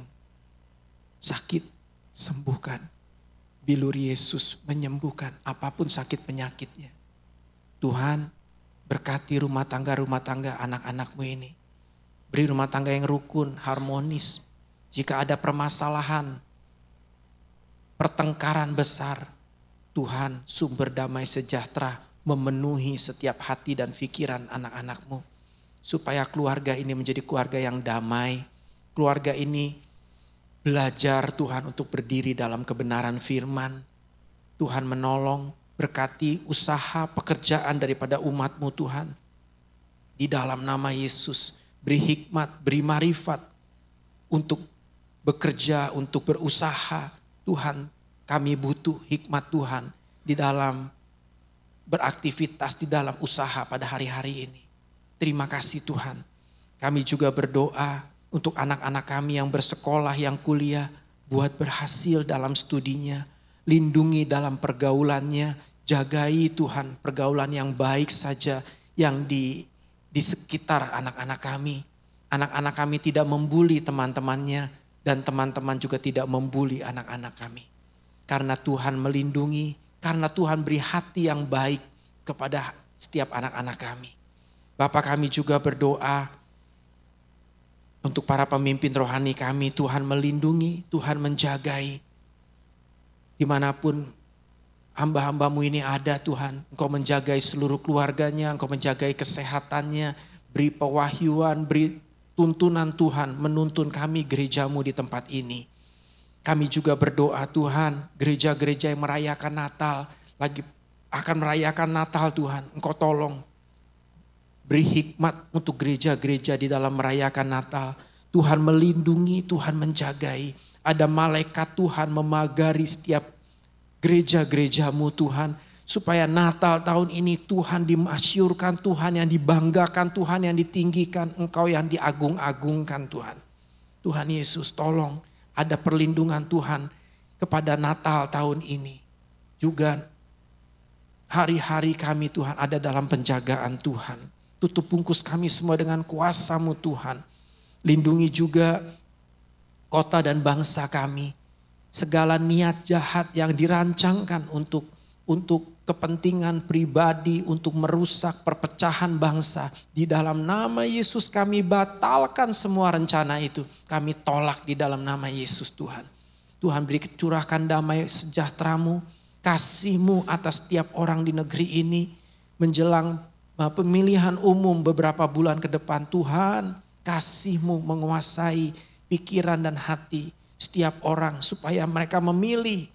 sakit, sembuhkan. Bilur Yesus menyembuhkan apa pun sakit penyakitnya. Tuhan berkati rumah tangga-rumah tangga anak-anakmu ini. Beri rumah tangga yang rukun, harmonis. Jika ada permasalahan, pertengkaran besar, Tuhan sumber damai sejahtera memenuhi setiap hati dan pikiran anak-anakmu. Supaya keluarga ini menjadi keluarga yang damai. Keluarga ini Belajar Tuhan untuk berdiri dalam kebenaran firman. Tuhan menolong, berkati usaha pekerjaan daripada umatmu Tuhan. Di dalam nama Yesus, beri hikmat, beri marifat untuk bekerja, untuk berusaha. Tuhan, kami butuh hikmat Tuhan di dalam beraktivitas di dalam usaha pada hari-hari ini. Terima kasih Tuhan. Kami juga berdoa untuk anak-anak kami yang bersekolah, yang kuliah, buat berhasil dalam studinya, lindungi dalam pergaulannya, jagai Tuhan pergaulan yang baik saja yang di di sekitar anak-anak kami. Anak-anak kami tidak membuli teman-temannya dan teman-teman juga tidak membuli anak-anak kami. Karena Tuhan melindungi, karena Tuhan beri hati yang baik kepada setiap anak-anak kami. Bapak kami juga berdoa untuk para pemimpin rohani kami, Tuhan melindungi, Tuhan menjagai. Di mana pun hamba-hambamu ini ada Tuhan, Engkau menjagai seluruh keluarganya, Engkau menjagai kesehatannya, beri pewahyuan, beri tuntunan Tuhan, menuntun kami gerejamu di tempat ini. Kami juga berdoa Tuhan, gereja-gereja yang merayakan Natal, lagi akan merayakan Natal Tuhan, Engkau tolong Beri hikmat untuk gereja-gereja di dalam merayakan Natal. Tuhan melindungi, Tuhan menjagai. Ada malaikat Tuhan memagari setiap gereja-gerejamu Tuhan. Supaya Natal tahun ini Tuhan dimasyurkan, Tuhan yang dibanggakan, Tuhan yang ditinggikan, Engkau yang diagung-agungkan Tuhan. Tuhan Yesus tolong ada perlindungan Tuhan kepada Natal tahun ini. Juga hari-hari kami Tuhan ada dalam penjagaan Tuhan. Tutup bungkus kami semua dengan kuasamu Tuhan. Lindungi juga kota dan bangsa kami. Segala niat jahat yang dirancangkan untuk untuk kepentingan pribadi untuk merusak perpecahan bangsa. Di dalam nama Yesus kami batalkan semua rencana itu. Kami tolak di dalam nama Yesus Tuhan. Tuhan beri curahkan damai sejahteramu, kasihmu atas setiap orang di negeri ini. Menjelang pemilihan umum beberapa bulan ke depan Tuhan kasihmu menguasai pikiran dan hati setiap orang supaya mereka memilih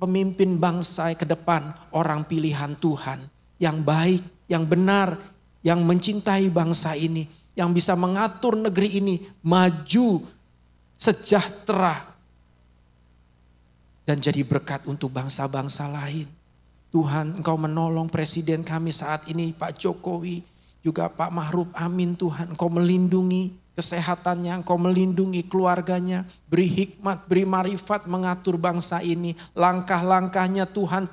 pemimpin bangsa ke depan orang pilihan Tuhan yang baik, yang benar, yang mencintai bangsa ini, yang bisa mengatur negeri ini maju sejahtera dan jadi berkat untuk bangsa-bangsa lain. Tuhan engkau menolong presiden kami saat ini Pak Jokowi, juga Pak Mahruf Amin Tuhan engkau melindungi kesehatannya, engkau melindungi keluarganya, beri hikmat, beri marifat mengatur bangsa ini. Langkah-langkahnya Tuhan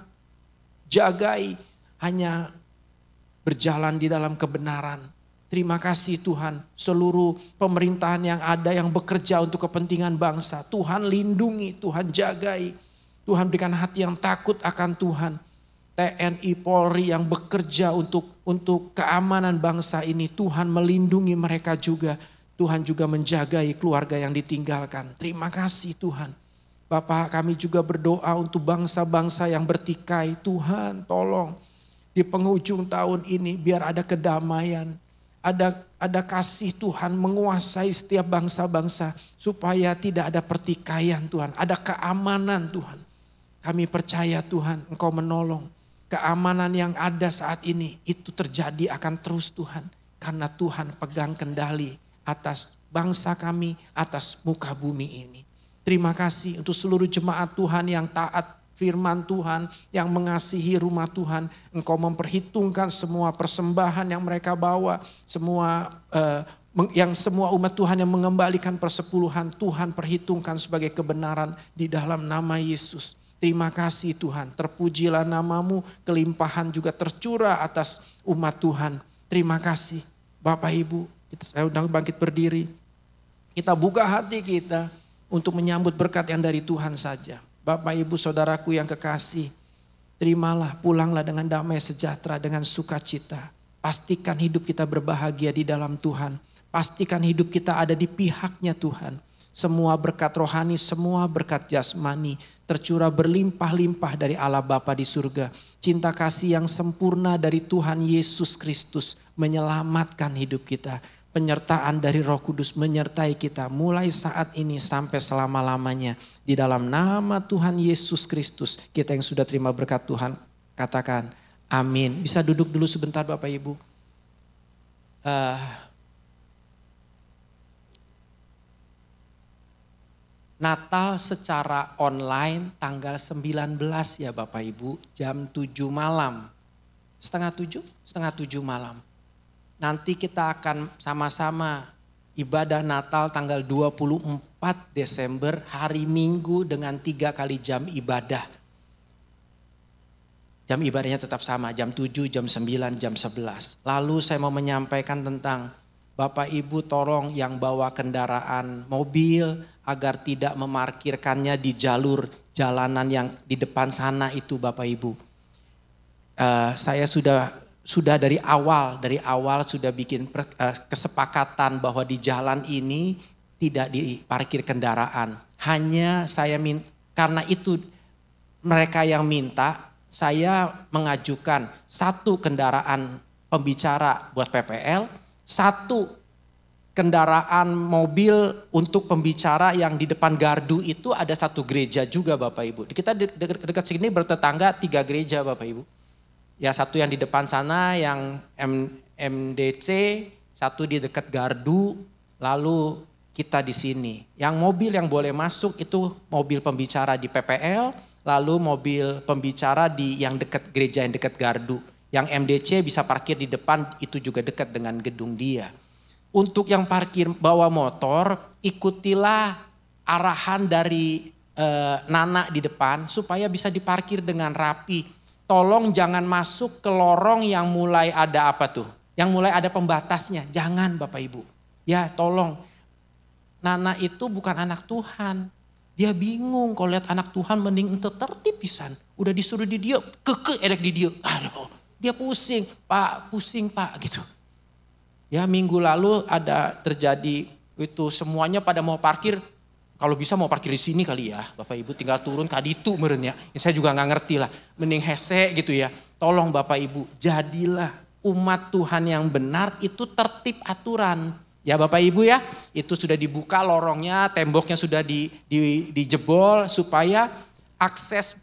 jagai, hanya berjalan di dalam kebenaran. Terima kasih Tuhan, seluruh pemerintahan yang ada yang bekerja untuk kepentingan bangsa. Tuhan lindungi, Tuhan jagai. Tuhan berikan hati yang takut akan Tuhan. TNI Polri yang bekerja untuk untuk keamanan bangsa ini Tuhan melindungi mereka juga Tuhan juga menjagai keluarga yang ditinggalkan. Terima kasih Tuhan. Bapak kami juga berdoa untuk bangsa-bangsa yang bertikai. Tuhan tolong di penghujung tahun ini biar ada kedamaian. Ada ada kasih Tuhan menguasai setiap bangsa-bangsa supaya tidak ada pertikaian Tuhan. Ada keamanan Tuhan. Kami percaya Tuhan Engkau menolong. Keamanan yang ada saat ini itu terjadi akan terus Tuhan. Karena Tuhan pegang kendali atas bangsa kami, atas muka bumi ini. Terima kasih untuk seluruh jemaat Tuhan yang taat firman Tuhan, yang mengasihi rumah Tuhan. Engkau memperhitungkan semua persembahan yang mereka bawa, semua uh, yang semua umat Tuhan yang mengembalikan persepuluhan Tuhan perhitungkan sebagai kebenaran di dalam nama Yesus. Terima kasih Tuhan, terpujilah namamu, kelimpahan juga tercurah atas umat Tuhan. Terima kasih Bapak Ibu, saya undang bangkit berdiri. Kita buka hati kita untuk menyambut berkat yang dari Tuhan saja. Bapak, Ibu, Saudaraku yang kekasih, terimalah, pulanglah dengan damai sejahtera, dengan sukacita. Pastikan hidup kita berbahagia di dalam Tuhan. Pastikan hidup kita ada di pihaknya Tuhan. Semua berkat rohani, semua berkat jasmani tercurah berlimpah-limpah dari Allah Bapa di surga. Cinta kasih yang sempurna dari Tuhan Yesus Kristus menyelamatkan hidup kita penyertaan dari Roh Kudus menyertai kita mulai saat ini sampai selama-lamanya. Di dalam nama Tuhan Yesus Kristus, kita yang sudah terima berkat Tuhan, katakan amin. Bisa duduk dulu sebentar Bapak Ibu. Uh, Natal secara online tanggal 19 ya Bapak Ibu, jam 7 malam. Setengah 7? Setengah 7 malam. Nanti kita akan sama-sama ibadah Natal tanggal 24 Desember hari Minggu dengan tiga kali jam ibadah. Jam ibadahnya tetap sama, jam 7, jam 9, jam 11. Lalu saya mau menyampaikan tentang Bapak Ibu tolong yang bawa kendaraan mobil agar tidak memarkirkannya di jalur jalanan yang di depan sana itu Bapak Ibu. Uh, saya sudah sudah dari awal, dari awal sudah bikin uh, kesepakatan bahwa di jalan ini tidak diparkir kendaraan. Hanya saya minta, karena itu mereka yang minta, saya mengajukan satu kendaraan pembicara buat PPL, satu kendaraan mobil untuk pembicara yang di depan gardu itu ada satu gereja juga Bapak Ibu. Kita dekat, dekat sini bertetangga tiga gereja Bapak Ibu. Ya satu yang di depan sana yang M, MDC, satu di dekat gardu, lalu kita di sini. Yang mobil yang boleh masuk itu mobil pembicara di PPL, lalu mobil pembicara di yang dekat gereja yang dekat gardu. Yang MDC bisa parkir di depan itu juga dekat dengan gedung dia. Untuk yang parkir bawa motor, ikutilah arahan dari e, Nana di depan supaya bisa diparkir dengan rapi tolong jangan masuk ke lorong yang mulai ada apa tuh? Yang mulai ada pembatasnya. Jangan Bapak Ibu. Ya tolong. Nana itu bukan anak Tuhan. Dia bingung kalau lihat anak Tuhan mending ente tertib pisan. Udah disuruh di dia, keke erek di dia. Aduh, dia pusing, Pak, pusing Pak gitu. Ya minggu lalu ada terjadi itu semuanya pada mau parkir. Kalau bisa mau parkir di sini kali ya, Bapak Ibu tinggal turun kaditu merenya. Ya, saya juga nggak ngerti lah, mending hese gitu ya. Tolong Bapak Ibu, jadilah umat Tuhan yang benar itu tertib aturan. Ya Bapak Ibu ya, itu sudah dibuka lorongnya, temboknya sudah di, di, dijebol supaya akses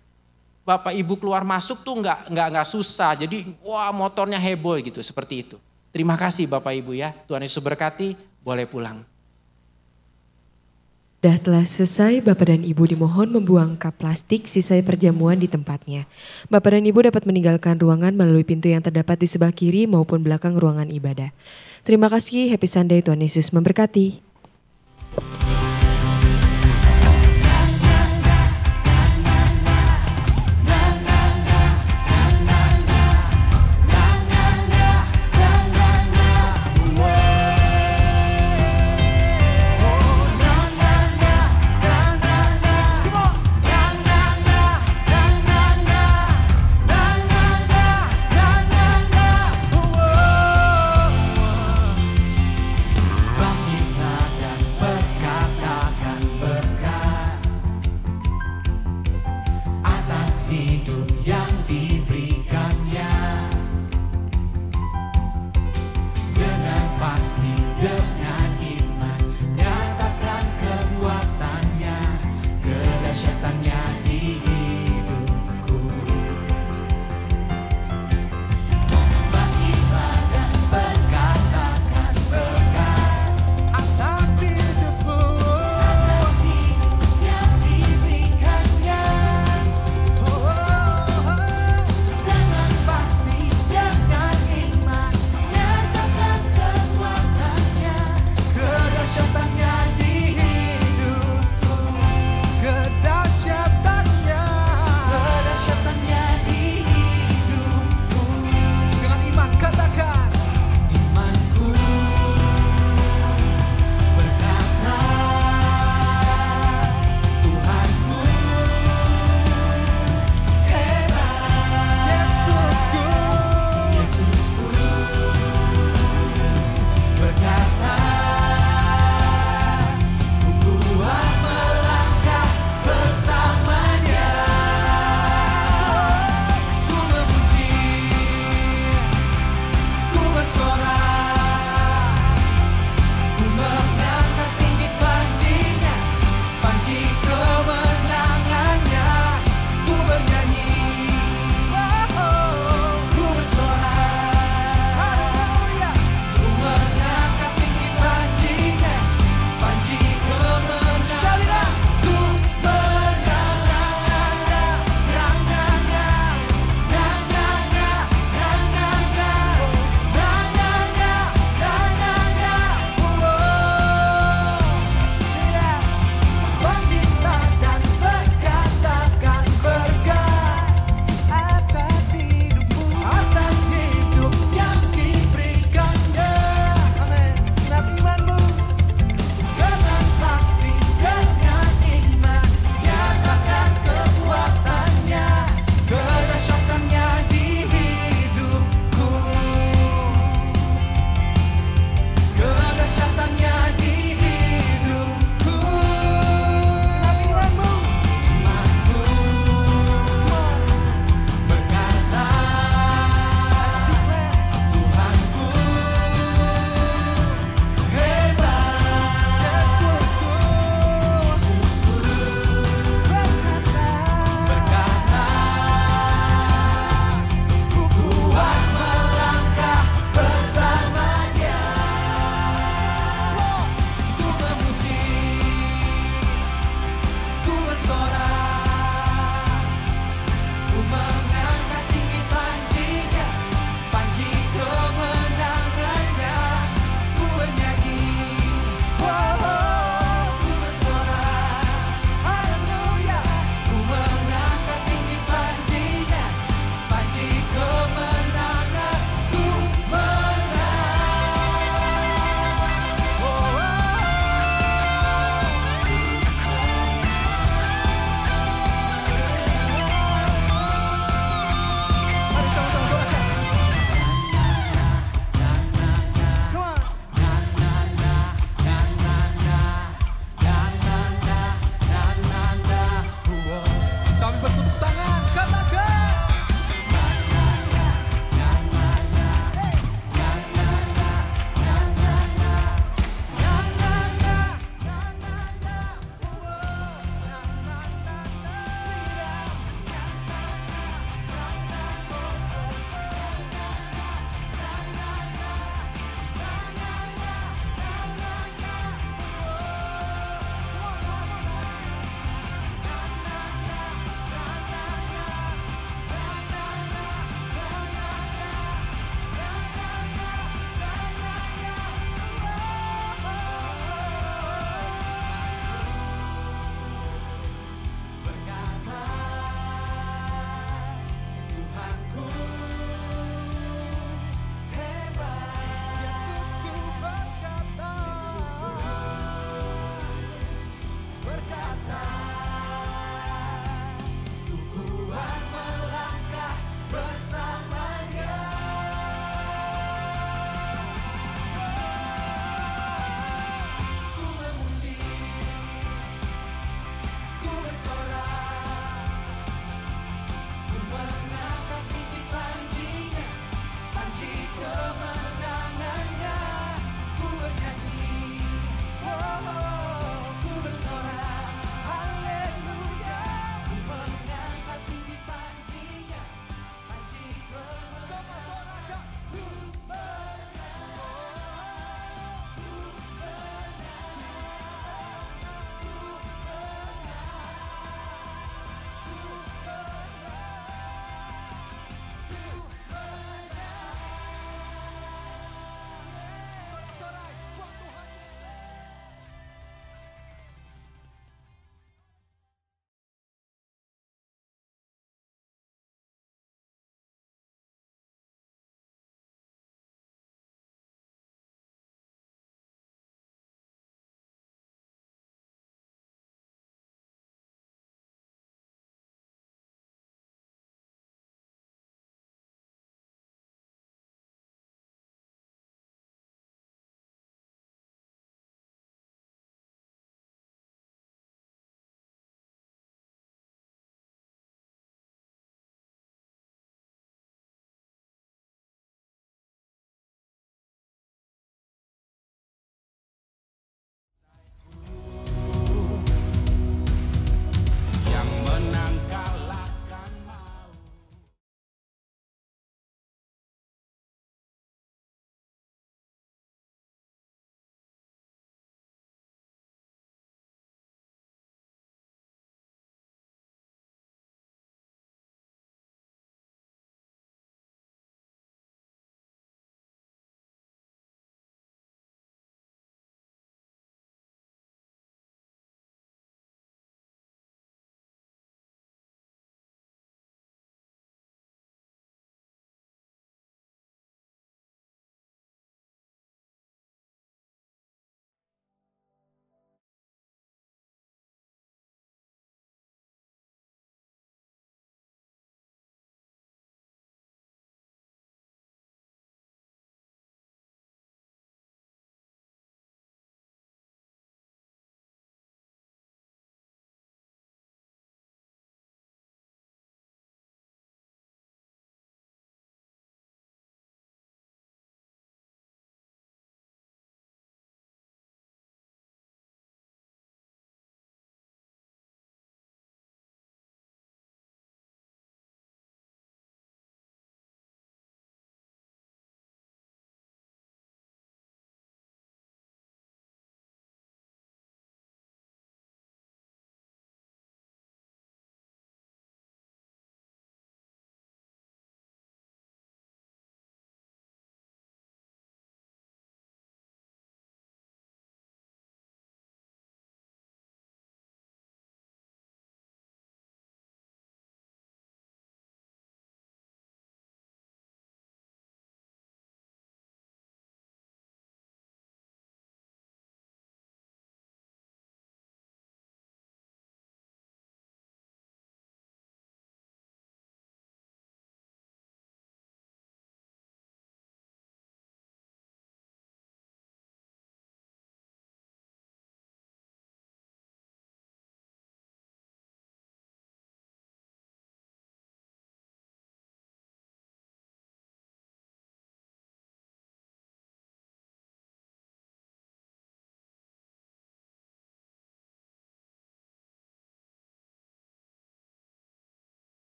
Bapak Ibu keluar masuk tuh nggak nggak nggak susah. Jadi wah motornya heboh gitu seperti itu. Terima kasih Bapak Ibu ya. Tuhan Yesus berkati, boleh pulang. Dah telah selesai, Bapak dan Ibu dimohon membuang kap plastik sisai perjamuan di tempatnya. Bapak dan Ibu dapat meninggalkan ruangan melalui pintu yang terdapat di sebelah kiri maupun belakang ruangan ibadah. Terima kasih, Happy Sunday, Tuhan Yesus memberkati.